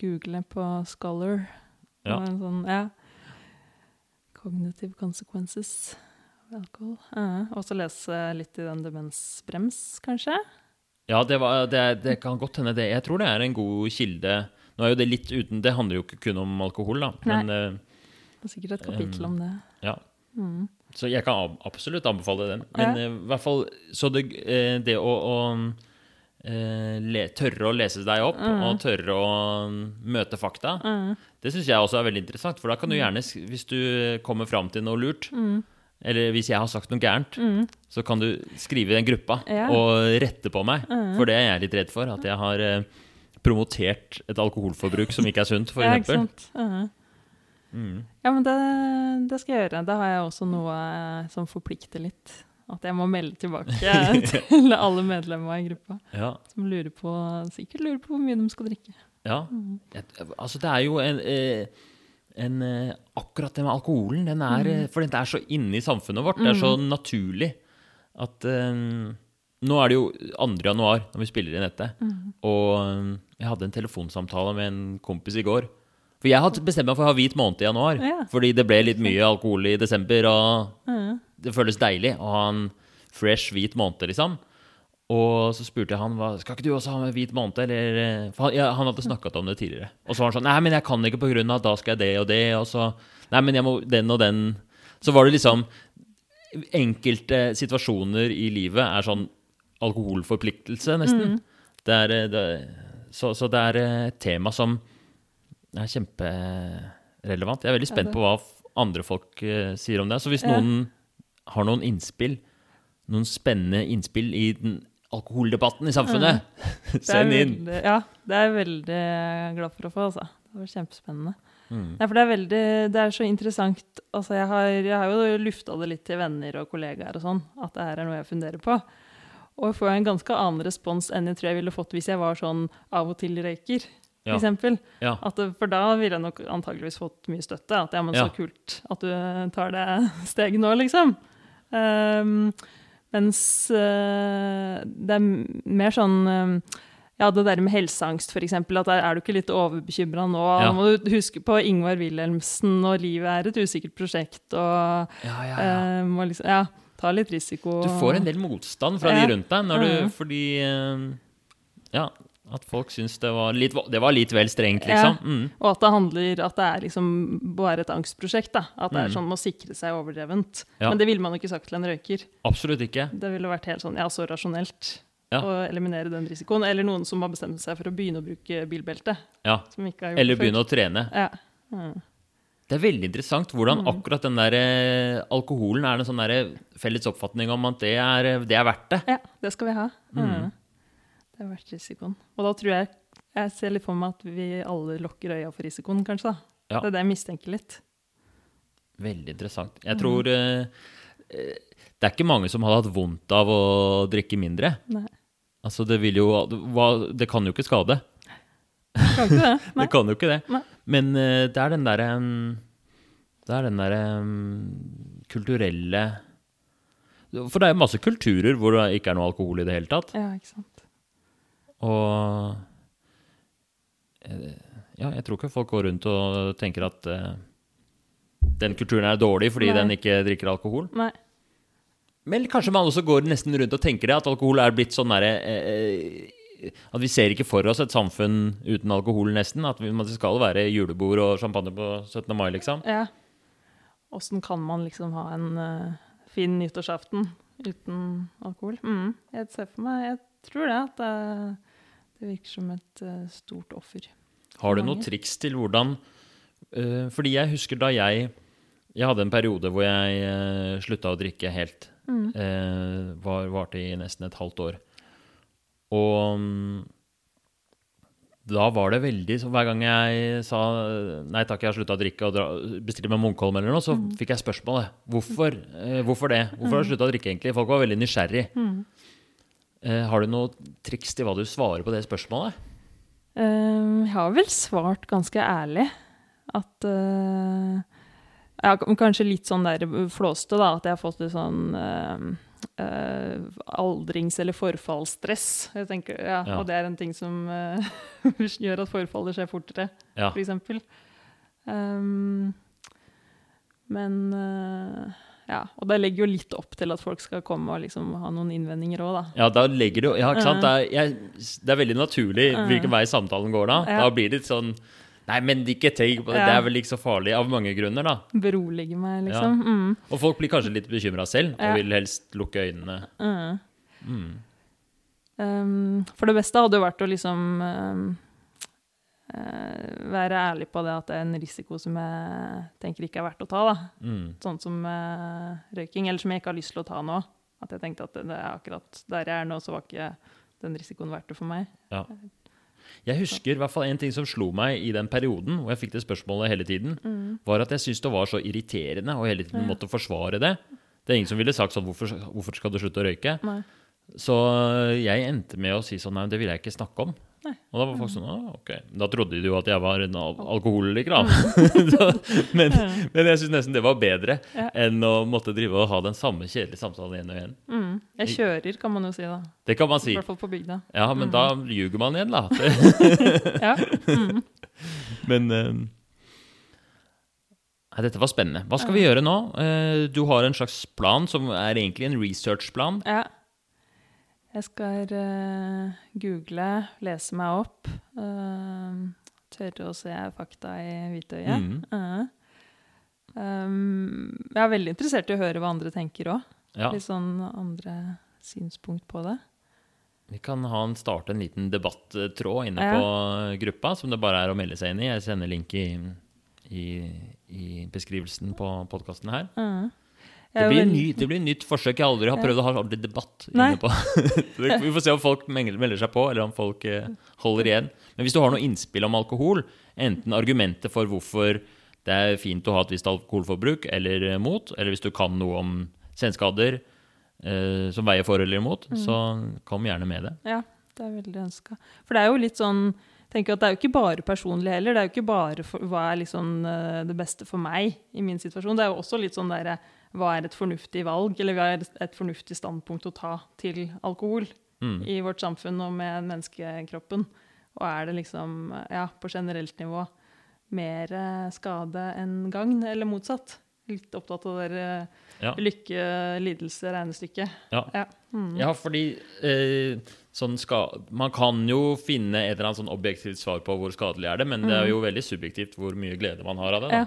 google på Scholar. Ja. Sånn, ja. Cognitive consequences alkohol. Uh, og så lese litt i den demensbrems, kanskje. Ja, det, var, det, det kan godt hende det. Jeg tror det er en god kilde. Nå er jo det litt uten Det handler jo ikke kun om alkohol, da. Men Nei. Det er sikkert et kapittel om det. ja. Mm. Så jeg kan absolutt anbefale den. Men Ja. uh, hvert fall Så det, uh, det å, å uh, le, tørre å lese deg opp Mm. og tørre å møte fakta, Mm. det syns jeg også er veldig interessant. For da kan du gjerne, hvis du kommer fram til noe lurt, Mm. Eller hvis jeg har sagt noe gærent, Mm. så kan du skrive i den gruppa Ja. og rette på meg. Mm. For det er jeg litt redd for. At jeg har eh, promotert et alkoholforbruk som ikke er sunt, for Ja, ikke sant. Ja. Mm. Ja, men det, det skal jeg gjøre. Da har jeg også noe eh, som forplikter litt. At jeg må melde tilbake (laughs) til alle medlemmer i gruppa. Ja. Som lurer på, sikkert lurer på hvor mye de skal drikke. Ja. Mm. Jeg, altså, det er jo en, eh, en eh, Akkurat det med alkoholen, den er, Mm. eh, for den er så inne i samfunnet vårt. Det er så naturlig at um, Nå er det jo 2. januar når vi spiller inn dette, Mm. og um, jeg hadde en telefonsamtale med en kompis i går. For jeg hadde bestemt meg for å ha hvit måned i januar, Ja. fordi det ble litt mye alkohol i desember, og Ja. det føles deilig å ha en fresh, hvit måned, liksom. Og så spurte jeg han hva, skal ikke du også ha med hvit måned. Eller, eh, for han, ja, han hadde snakket om det tidligere. Og så var han sånn Nei, men jeg kan ikke av at da skal jeg det og det. Og så Nei, men jeg må den og den. Så var det liksom Enkelte situasjoner i livet er sånn alkoholforpliktelse, nesten. Det er, eh, det, så, så det er eh, et tema som er kjemperelevant. Jeg er veldig spent på hva andre folk sier om det. Så hvis noen har noen innspill, noen spennende innspill i den alkoholdebatten i samfunnet, (laughs) er send inn. Veldig, ja, det er jeg veldig glad for å få, altså. Det var kjempespennende. Mm. Nei, for det er veldig, det er så interessant. Altså, jeg har, jeg har jo lufta det litt til venner og kollegaer og sånn, at det her er noe jeg funderer på. Og jeg får en ganske annen respons enn jeg tror jeg ville fått hvis jeg var sånn av og til røyker, Ja. for eksempel. Ja. At for da ville jeg nok antageligvis fått mye støtte. At ja, men Ja. så kult at du tar det (laughs) steget nå, liksom. Um, mens eh, det er mer sånn um, ja, det der med helseangst, eksempel. At er du ikke litt overbekymra nå? Ja. Nå må du huske på Ingvar Wilhelmsen, og livet er et usikkert prosjekt, og Ja, ja, ja. eh, må liksom Ja, ta litt risiko. Du får en del motstand fra de rundt deg når du, fordi eh, Ja, at folk syns det var litt, det var litt vel strengt, Ja. liksom. Mm. Og at det handler at det er liksom bare et angstprosjekt. da. At det er Mm. sånn å sikre seg overdrevent. Ja. Men det ville man jo ikke sagt til en røyker. Absolutt ikke. Det ville vært helt sånn, ja, så rasjonelt Ja. å eliminere den risikoen. Eller noen som har bestemt seg for å begynne å bruke bilbelte. Ja. Eller begynne å trene. Ja. Mm. Det er veldig interessant hvordan Mm. akkurat den der eh, alkoholen er en sånn felles oppfatning om at det er, eh, det er verdt det. ja, det skal vi ha. Mm. Det er verdt risikoen. Og da tror jeg jeg ser litt for meg at vi alle lukker øya for risikoen, kanskje. da. Ja. Det er det jeg mistenker litt. Veldig interessant. Jeg Mm. tror eh, Det er ikke mange som hadde hatt vondt av å drikke mindre. Nei. Altså, det vil jo Det kan jo ikke skade. Kan ikke det? (laughs) Nei. Det kan jo ikke det. Nei. Men uh, det er den derre um, Det er den derre um, kulturelle For det er masse kulturer hvor det ikke er noe alkohol i det hele tatt. Ja, ikke sant. Og eh, Ja, jeg tror ikke folk går rundt og tenker at uh, den kulturen er dårlig fordi Nei. den ikke drikker alkohol. Nei. Men kanskje man også går nesten rundt og tenker det, at alkohol er blitt sånn derre uh, At vi ser ikke for oss et samfunn uten alkohol, nesten. At vi, det skal være julebord og champagne på 17. mai, liksom. Ja. Åssen kan man liksom ha en uh, fin nyttårsaften uten alkohol? Mm. Jeg ser for meg Jeg tror det. At det, det virker som et eh, stort offer. Har du noen triks til hvordan eh, Fordi jeg husker da jeg Jeg hadde en periode hvor jeg uh, slutta å drikke helt. Mm. Eh, var, varte i nesten et halvt år. Og mm, da var det veldig så Hver gang jeg sa nei takk, jeg har slutta å drikke og bestilte meg Munkholm eller noe, så Mm. fikk jeg spørsmålet. Hvorfor, eh, hvorfor det? Hvorfor har du slutta å drikke, egentlig? Folk var veldig nysgjerrig. Mm. Eh, har du noe triks til hva du svarer på det spørsmålet? Eh, jeg har vel svart ganske ærlig at eh, ja, Kanskje litt sånn der flåste, da. At jeg har fått litt sånn Uh, aldrings- eller forfallsstress. Jeg tenker, ja, Ja. Og det er en ting som (laughs) uh, gjør at forfallet skjer fortere, Ja. for eksempel. Um, men eh, ja. Og det legger jo litt opp til at folk skal komme og liksom ha noen innvendinger òg, da. Ja, da legger du Ja, ikke sant. Det er, jeg, det er veldig naturlig hvilken vei samtalen går da. Ja. Da blir det litt sånn Nei, men ikke tenk på det. Det er vel ikke så farlig av mange grunner, da. Berolige meg, liksom. Mm. Og folk blir kanskje litt bekymra selv, Ja. og vil helst lukke øynene. Mm. Mm. Um, for det beste hadde jo vært å liksom um, være ærlig på det at det er en risiko som jeg tenker ikke er verdt å ta. da. Mm. Sånn som eh, røyking, eller som jeg ikke har lyst til å ta nå. At jeg tenkte at det er akkurat der jeg er nå, så var ikke den risikoen verdt det for meg. Ja. Jeg husker i hvert fall en ting som slo meg i den perioden hvor jeg fikk det spørsmålet hele tiden, var at jeg syntes det var så irriterende og hele tiden måtte forsvare det. Det er ingen som ville sagt sånn hvorfor, hvorfor skal du slutte å røyke? Nei. Så jeg endte med å si sånn nei, det vil jeg ikke snakke om. Nei. Og da var folk sånn ah, ok. Da trodde de jo at jeg var en al alkoholiker, da. (laughs) Men, men jeg syns nesten det var bedre Ja. enn å måtte drive og ha den samme kjedelige samtalen igjen og igjen. Mm. Jeg kjører, kan man jo si, da. Det kan man si. I hvert fall på bygda. Ja, men da ljuger man igjen, da. (laughs) (laughs) Ja. Mm. Men um, Nei, dette var spennende. Hva skal vi gjøre nå? Uh, du har en slags plan som er egentlig en researchplan. ja. Jeg skal uh, google, lese meg opp, Uh, tørre å se fakta i hvitøyet. Mm. Uh, Um, jeg er veldig interessert i å høre hva andre tenker òg. Ja, Litt sånn andre synspunkt på det. Vi kan ha en, starte en liten debattråd inne Ja. på gruppa, som det bare er å melde seg inn i. Jeg sender link i, i, i beskrivelsen på podkasten her. Eh. Det blir, ny, det blir nytt forsøk. Jeg aldri har prøvd å ha ordentlig debatt. Inne på. (laughs) Vi får se om folk melder seg på, eller om folk eh, holder igjen. Men hvis du har noe innspill om alkohol, enten argumentet for hvorfor det er fint å ha et visst alkoholforbruk, eller eh, mot, eller hvis du kan noe om senskader eh, som veier for eller imot, Mm. så kom gjerne med det. Ja, det er veldig ønska. For det er jo litt sånn tenker at Det er jo ikke bare personlig heller. Det er jo ikke bare for, hva er liksom eh, det beste for meg i min situasjon. Det er jo også litt sånn derre Hva er et fornuftig valg, eller hva er et fornuftig standpunkt å ta til alkohol Mm. i vårt samfunn og med menneskekroppen? Og er det liksom, ja, på generelt nivå mer eh, skade enn gagn, eller motsatt? Litt opptatt av det Ja. lykke-lidelse-regnestykket. Ja. Ja. Mm. Ja, fordi eh, sånn ska man kan jo finne et eller annet sånn objektivt svar på hvor skadelig er det, men det er jo veldig subjektivt hvor mye glede man har av det. Da. Ja.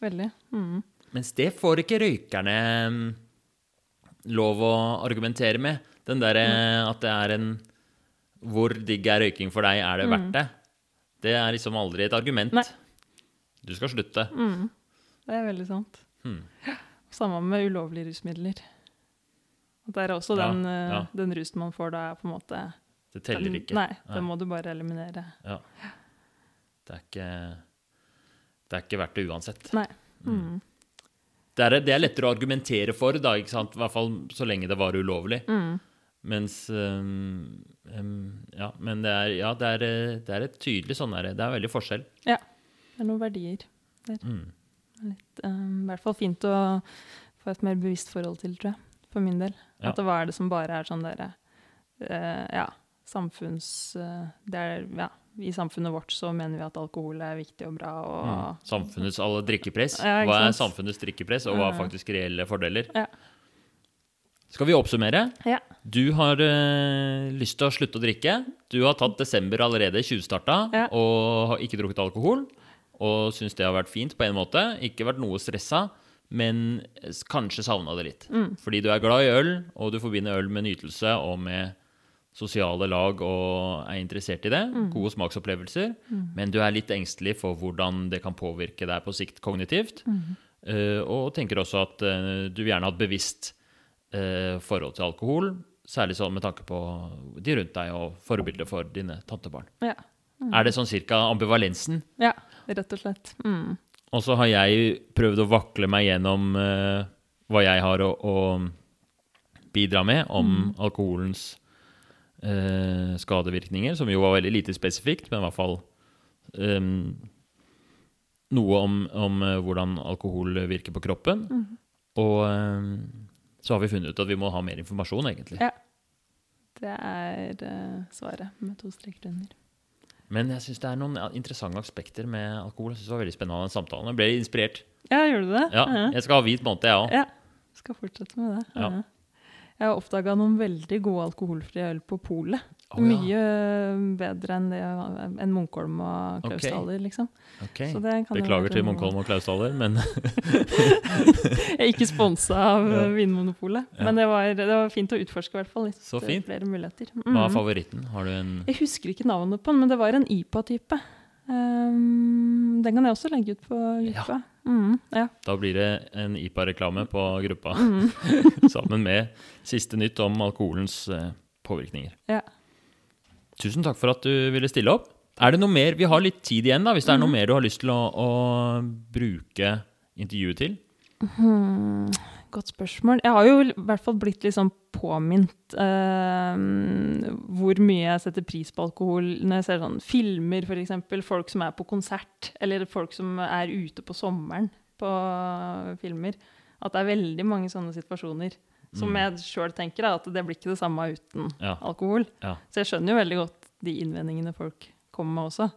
Veldig. Mm. Mens det får ikke røykerne mm, lov å argumentere med. Den derre at det er en Hvor digg er røyking for deg? Er det verdt det? Det er liksom aldri et argument. Nei. Du skal slutte. Mm. Det er veldig sant. Hmm. Samme med ulovlige rusmidler. At det er også Ja, den, eh, ja. den rusen man får da, er på en måte Det teller ikke. Nei, den må du bare eliminere. Ja. Det er ikke Det er ikke verdt det uansett. Nei. Mm. Det er, det er lettere å argumentere for, da, ikke sant? i hvert fall så lenge det var ulovlig. Mm. Mens um, um, Ja, men det er, ja, det er, eh, det er et tydelig sånn der, Det er veldig forskjell. Ja. Det er noen verdier der. Mm. Litt, um, I hvert fall fint å få et mer bevisst forhold til, tror jeg. For min del. Ja. At det var det som bare er sånn derre uh, Ja, samfunns... Uh, det er, ja, I samfunnet vårt så mener vi at alkohol er viktig og bra. og... Mm. Samfunnets alle drikkepress. Ja, hva er samfunnets drikkepress, og hva er faktisk reelle fordeler? Ja. Skal vi oppsummere? Ja. Du har øh, lyst til å slutte å drikke. Du har tatt desember allerede tjuvstarta Ja. og har ikke drukket alkohol. Og syns det har vært fint på en måte. Ikke vært noe stressa, men kanskje savna det litt. Mm. Fordi du er glad i øl, og du forbinder øl med nytelse og med sosiale lag og er interessert i det. Mm. Gode smaksopplevelser. Men du er litt engstelig for hvordan det kan påvirke deg på sikt kognitivt. Mm. Uh, og tenker også at uh, du gjerne ha et bevisst uh, forhold til alkohol. Særlig sånn med tanke på de rundt deg og forbilder for dine tantebarn. Ja. Er det sånn cirka ambivalensen? ja, rett og slett. Mm. Og så har jeg prøvd å vakle meg gjennom hva jeg har å, å bidra med om alkoholens eh, skadevirkninger, som jo var veldig lite spesifikt, men i hvert fall eh, noe om, om eh, hvordan alkohol virker på kroppen. Og eh, så har vi funnet ut at vi må ha mer informasjon, egentlig. Ja. Det er eh, svaret med to streker under. Men jeg syns det er noen interessante aspekter med alkohol. Jeg synes det var veldig spennende den samtalen. Jeg ble inspirert. Ja, gjorde du det? Ja, jeg skal ha hvit måned, jeg òg. Ja. Skal fortsette med det. Ja. Jeg har oppdaga noen veldig gode alkoholfrie øl på polet. Oh, ja. Mye bedre enn, det, enn Munkholm og Klaus okay. Liksom. Ok. Så det kan Beklager til Munkholm og Klausdaler, men (laughs) Jeg er ikke sponsa av Ja. eh, Vinmonopolet, Ja. men det var, det var fint å utforske, i hvert fall. Litt Så eh, fint. flere muligheter. hva er Mhm. favoritten? Har du en Jeg husker ikke navnet på den, men det var en IPA-type. Um, den kan jeg også legge ut på gruppa. Mhm, ja. Da blir det en IPA-reklame på gruppa mm. (laughs) sammen med siste nytt om alkoholens eh, påvirkninger. Ja. Tusen takk for at du ville stille opp. Er det noe mer? Vi har litt tid igjen, da, hvis det er noe mer du har lyst til å, å bruke intervjuet til. Hmm, godt spørsmål. Jeg har jo i hvert fall blitt litt sånn påminnet eh, hvor mye jeg setter pris på alkohol når jeg ser sånn filmer, f.eks. Folk som er på konsert, eller folk som er ute på sommeren på filmer. At det er veldig mange sånne situasjoner som Mm. jeg sjøl tenker da, at det blir ikke det samme uten Ja. alkohol. Ja. Så jeg skjønner jo veldig godt de innvendingene folk kommer med også.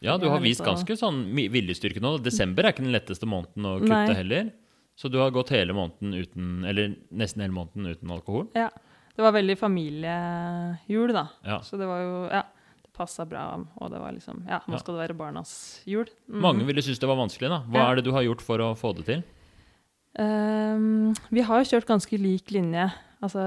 Ja, du har vist ganske sånn viljestyrke nå. Desember er ikke den letteste måneden å kutte Nei. heller. Så du har gått hele måneden uten, eller nesten hele måneden uten alkohol. Ja. Det var veldig familiejul, da. Ja. Så det var jo Ja, det passa bra. Og det var liksom Ja, nå skal det være barnas jul. Mm. Mange ville synes det var vanskelig. da. Hva Ja. er det du har gjort for å få det til? Um, vi har jo kjørt ganske lik linje. Altså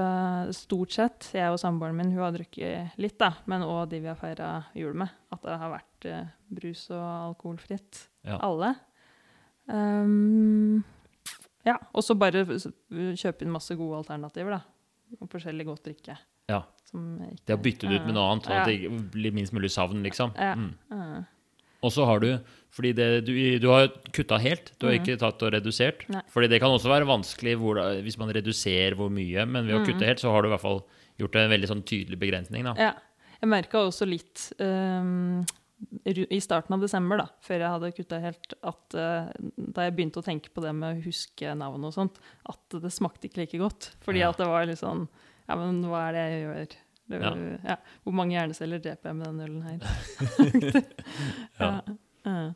stort sett. Jeg og samboeren min hun har drukket litt, da, men òg de vi har feira jul med. At det har vært uh, brus og alkoholfritt. Ja. Alle. Ehm, ja. Og så bare kjøpe inn masse gode alternativer, da. Og forskjellig godt drikke. Ja. Som ikke- Det å bytte det ut med noe annet, sånn at det blir minst mulig savn, liksom. Ja. Mm. Og så har du Fordi det, du, du har kutta helt, du har ikke tatt og redusert. Nei. Fordi det kan også være vanskelig hvor, hvis man reduserer hvor mye, men ved å Mhm. kutte helt, så har du i hvert fall gjort en veldig sånn tydelig begrensning. da. Ja. Jeg merka også litt ru- i starten av desember, da, før jeg hadde kutta helt, at eh, da jeg begynte å tenke på det med å huske navn og sånt, at det smakte ikke like godt. Fordi Ja. at det var litt sånn Ja, men hva er det jeg gjør? Det, ja. Hvor mange hjerneceller dreper jeg med den ølen her? (laughs) (laughs) Ja. ja.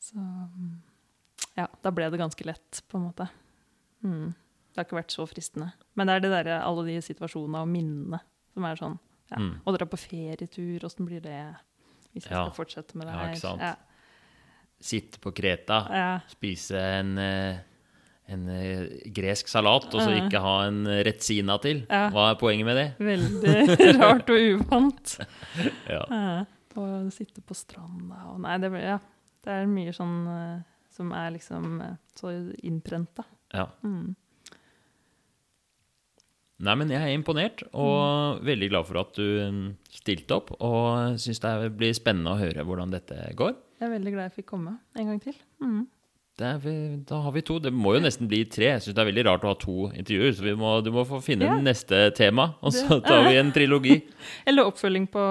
Så Ja, da ble det ganske lett, på en måte. Mm. Det har ikke vært så fristende. Men det er det der, alle de situasjonene og minnene som er sånn ja. Mm. Og dra på ferietur, åssen blir det hvis jeg Ja. skal fortsette med det her? Ja, ikke sant. Ja. Sitte på Kreta, spise en, eh, en eh, gresk salat, og så ikke ha en retsina til. Hva er poenget med det? Veldig (laughs) rart og uvant. (laughs) Og sitte på stranda og Nei, det, blir, ja. det er mye sånn eh, som er liksom så innprenta. ja. Mm. Nei, men jeg er imponert, og veldig glad for at du mm, stilte opp. Og syns det blir spennende å høre hvordan dette går. Jeg er veldig glad jeg fikk komme en gang til. Mm. Det er, vi- da har vi to. Det må jo nesten bli tre. Jeg syns det er veldig rart å ha to intervjuer, så vi må, du må få finne Ja. neste tema, og så tar vi en trilogi. (laughs) Eller oppfølging på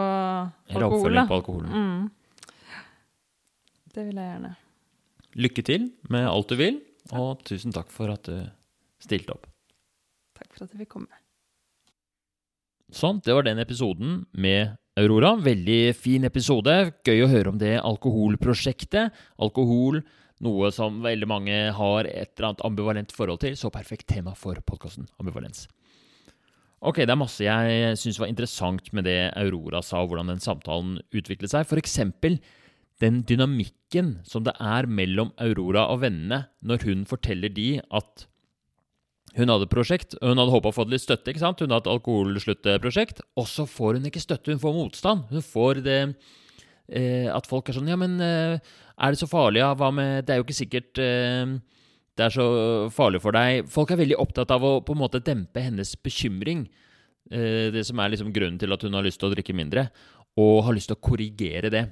Eller oppfølging på alkoholen. Mm. Det vil jeg gjerne. Lykke til med alt du vil, og tusen takk for at du stilte opp. Takk for at jeg fikk komme. Sånn, det var den episoden med Aurora. Veldig fin episode. Gøy å høre om det alkoholprosjektet. Alkohol, noe som veldig mange har et eller annet ambivalent forhold til. Så perfekt tema for podkasten Ambivalens. Ok, det er masse jeg syns var interessant med det Aurora sa, og hvordan den samtalen utviklet seg. For eksempel den dynamikken som det er mellom Aurora og vennene når hun forteller de at hun hadde et prosjekt, hun hadde håpa å få litt støtte. ikke sant? Hun hadde et alkoholsluttprosjekt, og så får hun ikke støtte, hun får motstand. Hun får det eh, at folk er sånn Ja, men eh, er det så farlig? Ja, hva med Det er jo ikke sikkert eh, det er så farlig for deg. Folk er veldig opptatt av å på en måte dempe hennes bekymring. Eh, det som er liksom grunnen til at hun har lyst til å drikke mindre, og har lyst til å korrigere det.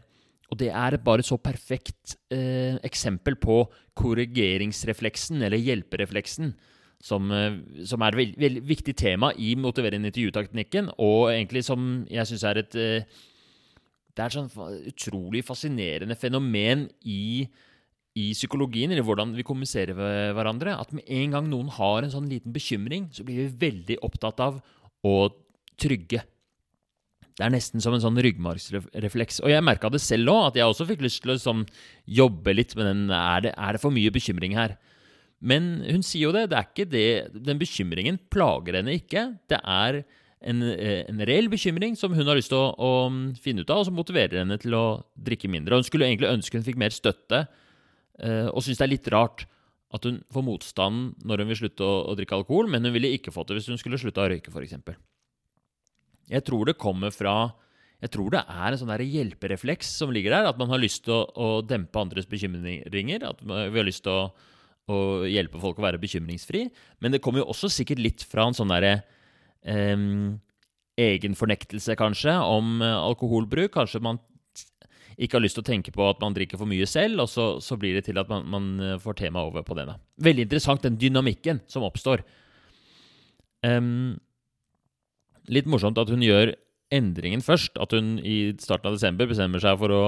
Og det er et bare så perfekt eh, eksempel på korrigeringsrefleksen, eller hjelperefleksen, som, eh, som er et veldig, veldig viktig tema i motiverende intervjuteknikken, og egentlig som jeg syns er et eh, Det er et sånn utrolig fascinerende fenomen i, i psykologien, eller hvordan vi kommuniserer med hverandre, at med en gang noen har en sånn liten bekymring, så blir vi veldig opptatt av å trygge. Det er nesten som en sånn ryggmargsrefleks. Og jeg merka det selv òg, at jeg også fikk lyst til å sånn, jobbe litt med den er det, er det for mye bekymring her? Men hun sier jo det. det er ikke det, Den bekymringen plager henne ikke. Det er en, eh, en reell bekymring som hun har lyst til å, å, finne ut av, og som motiverer henne til å drikke mindre. Hun skulle egentlig ønske hun fikk mer støtte, eh, og syns det er litt rart at hun får motstand når hun vil slutte å, å, drikke alkohol, men hun ville ikke fått det hvis hun skulle slutte å røyke, f.eks. Jeg tror det kommer fra jeg tror det er en sånn der hjelperefleks som ligger der. At man har lyst til å, å dempe andres bekymringer. At vi har lyst til å, å, hjelpe folk å være bekymringsfri. Men det kommer jo også sikkert litt fra en sånn derre um, egenfornektelse, kanskje, om uh, alkoholbruk. Kanskje man ikke har lyst til å tenke på at man drikker for mye selv, og så, så blir det til at man, man uh, får temaet over på det. Da. Veldig interessant, den dynamikken som oppstår. Um, litt morsomt at hun gjør endringen først. At hun i starten av desember bestemmer seg for å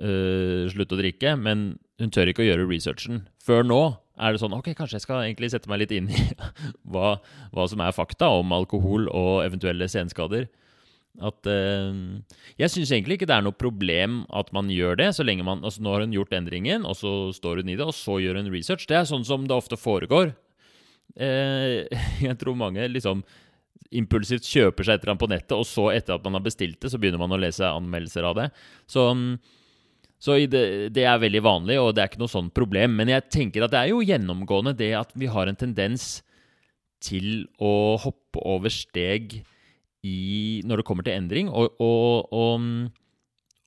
uh, slutte å drikke, men hun tør ikke å gjøre researchen. Før nå er det sånn Ok, kanskje jeg skal egentlig sette meg litt inn i (laughs) hva, hva som er fakta om alkohol og eventuelle senskader. At uh, Jeg syns egentlig ikke det er noe problem at man gjør det. så lenge man, altså Nå har hun gjort endringen, og så står hun i det, og så gjør hun research. Det er sånn som det ofte foregår. Uh, (laughs) jeg tror mange liksom impulsivt kjøper seg et eller annet på nettet, og så, etter at man har bestilt det, så begynner man å lese anmeldelser av det. Så mm, så det, det, er veldig vanlig, og det er ikke noe sånn problem. Men jeg tenker at det er jo gjennomgående det at vi har en tendens til å hoppe over steg i, når det kommer til endring, og, og, og,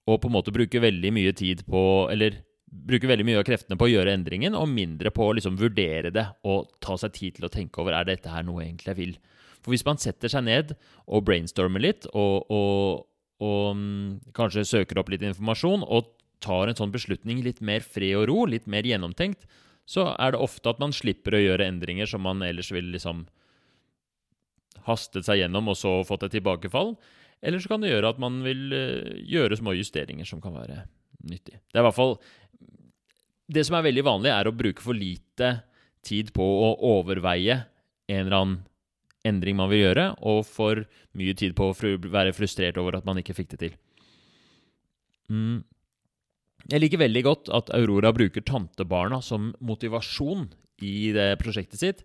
og, på en måte bruke veldig mye tid på Eller bruke veldig mye av kreftene på å gjøre endringen, og mindre på å liksom vurdere det og ta seg tid til å tenke over er dette her noe jeg egentlig vil. For hvis man setter seg ned og brainstormer litt, og, og mm, kanskje søker opp litt informasjon, og tar en sånn beslutning litt mer fred og ro, litt mer gjennomtenkt, så er det ofte at man slipper å gjøre endringer som man ellers ville liksom hastet seg gjennom og så fått et tilbakefall. Eller så kan det gjøre at man vil uh, gjøre små justeringer som kan være nyttig. Det er i hvert fall Det som er veldig vanlig, er å bruke for lite tid på å overveie en eller annen endring man vil gjøre, og for mye tid på å være frustrert over at man ikke fikk det til. Mm. Jeg liker veldig godt at Aurora bruker tantebarna som motivasjon i det prosjektet sitt.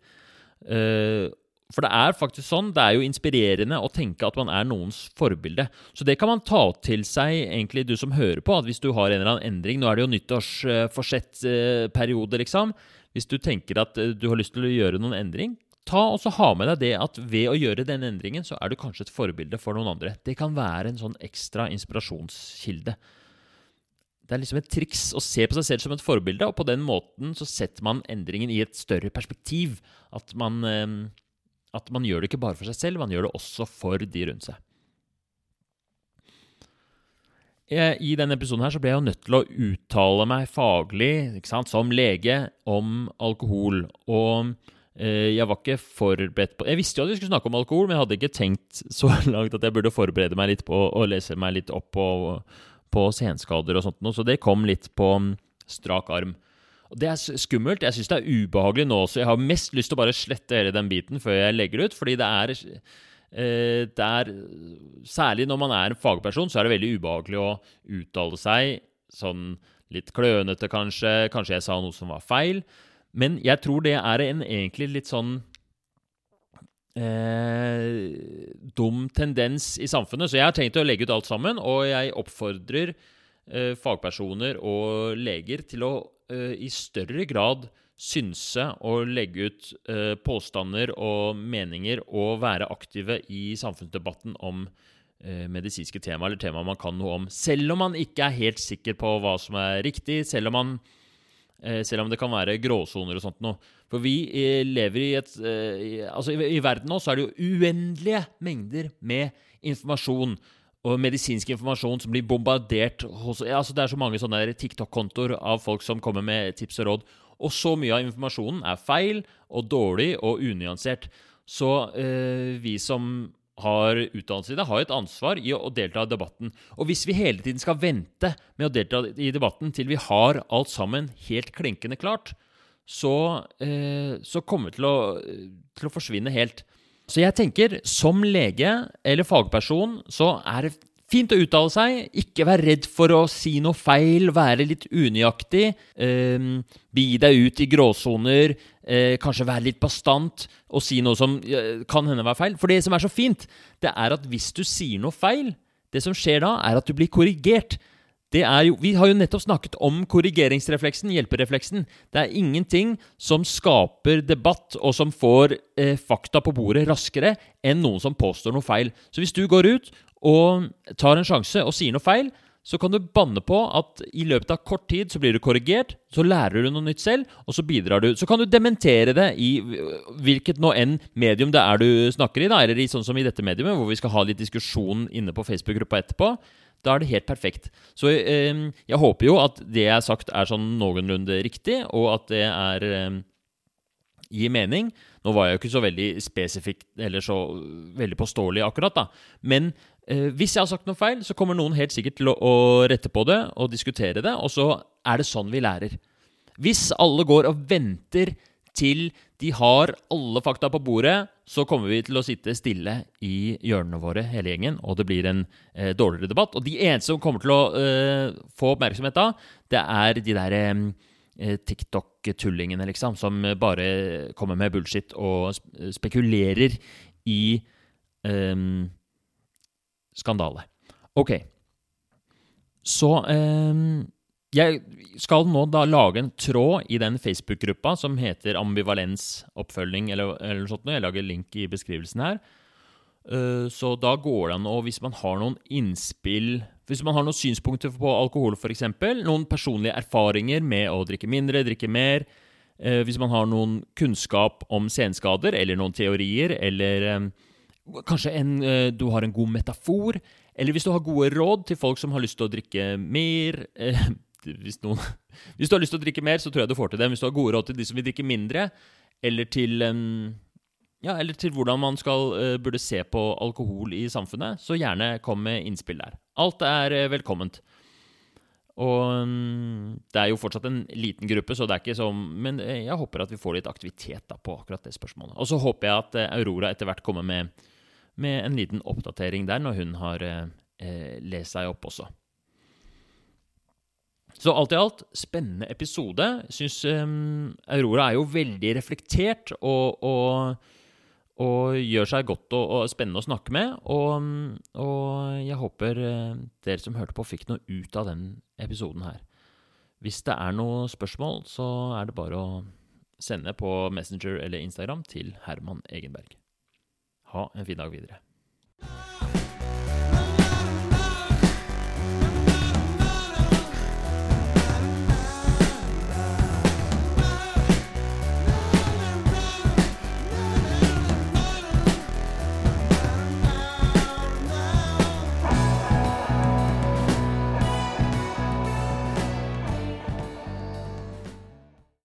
Eh, for det er faktisk sånn, det er jo inspirerende å tenke at man er noens forbilde. Så det kan man ta til seg, egentlig du som hører på, at hvis du har en eller annen endring Nå er det jo nyttårsforsettperiode, liksom. Hvis du tenker at eh, du har lyst til å gjøre noen endring, ta og så ha med deg det at ved å gjøre den endringen, så er du kanskje et forbilde for noen andre. Det kan være en sånn ekstra inspirasjonskilde det er liksom et triks å se på seg selv som et forbilde, og på den måten så setter man endringen i et større perspektiv. At man, eh, at man gjør det ikke bare for seg selv, man gjør det også for de rundt seg. I denne episoden her så ble jeg jo nødt til å uttale meg faglig sant, som lege om alkohol. Og eh, jeg var ikke forberedt på Jeg visste jo at vi skulle snakke om alkohol, men jeg hadde ikke tenkt så (laughs) langt at jeg burde forberede meg litt på å lese meg litt opp på på senskader og sånt noe, så det kom litt på mm, strak arm. Og Det er skummelt. Jeg syns det er ubehagelig nå også. Jeg har mest lyst til å bare slette hele den biten før jeg legger ut, fordi det er, eh, det er Særlig når man er en fagperson, så er det veldig ubehagelig å uttale seg sånn litt klønete, kanskje. Kanskje jeg sa noe som var feil. Men jeg tror det er en egentlig litt sånn eh, dum tendens i samfunnet. Så jeg har tenkt å legge ut alt sammen, og jeg oppfordrer eh, fagpersoner og leger til å eh, i større grad synse og legge ut eh, påstander og meninger og være aktive i samfunnsdebatten om eh, medisinske tema, eller tema man kan noe om. Selv om man ikke er helt sikker på hva som er riktig, selv om man selv om det kan være gråsoner og sånt noe. For vi eh, lever i et eh, Altså, i, verden nå så er det jo uendelige mengder med informasjon og medisinsk informasjon som blir bombardert hos altså Det er så mange sånne TikTok-kontoer av folk som kommer med tips og råd. Og så mye av informasjonen er feil og dårlig og unyansert. Så eh, vi som har utdannelse i det, har et ansvar i å delta i debatten. Og hvis vi hele tiden skal vente med å delta i debatten til vi har alt sammen helt klinkende klart, så, eh, så kommer vi til å, til å forsvinne helt. Så jeg tenker, som lege eller fagperson, så er det fint å uttale seg. Ikke vær redd for å si noe feil, være litt unøyaktig. Eh, bi deg ut i gråsoner. Eh, kanskje være litt bastant og si noe som eh, kan hende være feil. For det som er så fint, det er at hvis du sier noe feil, det som skjer da, er at du blir korrigert. Jo, vi har jo nettopp snakket om korrigeringsrefleksen, hjelperefleksen. Det er ingenting som skaper debatt og som får eh, fakta på bordet raskere enn noen som påstår noe feil. Så hvis du går ut og tar en sjanse og sier noe feil, så kan du banne på at i løpet av kort tid så blir du korrigert, så lærer du noe nytt selv, og så bidrar du. Så kan du dementere det i hvilket nå enn medium det er du snakker i, da, eller i sånn som i dette mediumet, hvor vi skal ha litt diskusjon inne på Facebook-gruppa etterpå. Da er det helt perfekt. Så eh, jeg håper jo at det jeg har sagt, er sånn noenlunde riktig, og at det er eh, gir mening. Nå var jeg jo ikke så veldig spesifikk eller så veldig påståelig akkurat, da. Men hvis jeg har sagt noe feil, så kommer noen helt sikkert til å, rette på det og diskutere det, og så er det sånn vi lærer. Hvis alle går og venter til de har alle fakta på bordet, så kommer vi til å sitte stille i hjørnene våre, hele gjengen, og det blir en eh, dårligere debatt. Og de eneste som kommer til å eh, få oppmerksomhet da, det er de der eh, TikTok-tullingene, liksom, som bare kommer med bullshit og spekulerer i eh, skandale. Ok. Så eh, jeg skal nå da lage en tråd i den Facebook-gruppa som heter ambivalensoppfølging, eller, eller sånt. Jeg lager link i beskrivelsen her. Eh, så da går det an å, hvis man har noen innspill Hvis man har noen synspunkter på alkohol, f.eks., noen personlige erfaringer med å drikke mindre, drikke mer eh, Hvis man har noen kunnskap om senskader, eller noen teorier, eller um, kanskje en, uh, du har en god metafor, eller hvis du har gode råd til folk som har lyst til å drikke mer (laughs) hvis, noen, (laughs) hvis, du har lyst til å drikke mer, så tror jeg du får til det. Hvis du har gode råd til de som vil drikke mindre, eller til, ja, eller til hvordan man skal, uh, burde se på alkohol i samfunnet, så gjerne kom med innspill der. Alt er uh, velkomment. Og det er jo fortsatt en liten gruppe, så det er ikke sånn Men jeg håper at vi får litt aktivitet da, på akkurat det spørsmålet. Og så håper jeg at Aurora etter hvert kommer med, med, en liten oppdatering der, når hun har lest seg opp også. Så alt i alt, spennende episode. Syns um, Aurora er jo veldig reflektert og, og, og gjør seg godt og, og, spennende å snakke med. Og, jeg håper uh, dere som hørte på, fikk noe ut av den episoden her. Hvis det er noe spørsmål, så er det bare å sende på Messenger eller Instagram til Herman Egenberg. Ha en fin dag videre.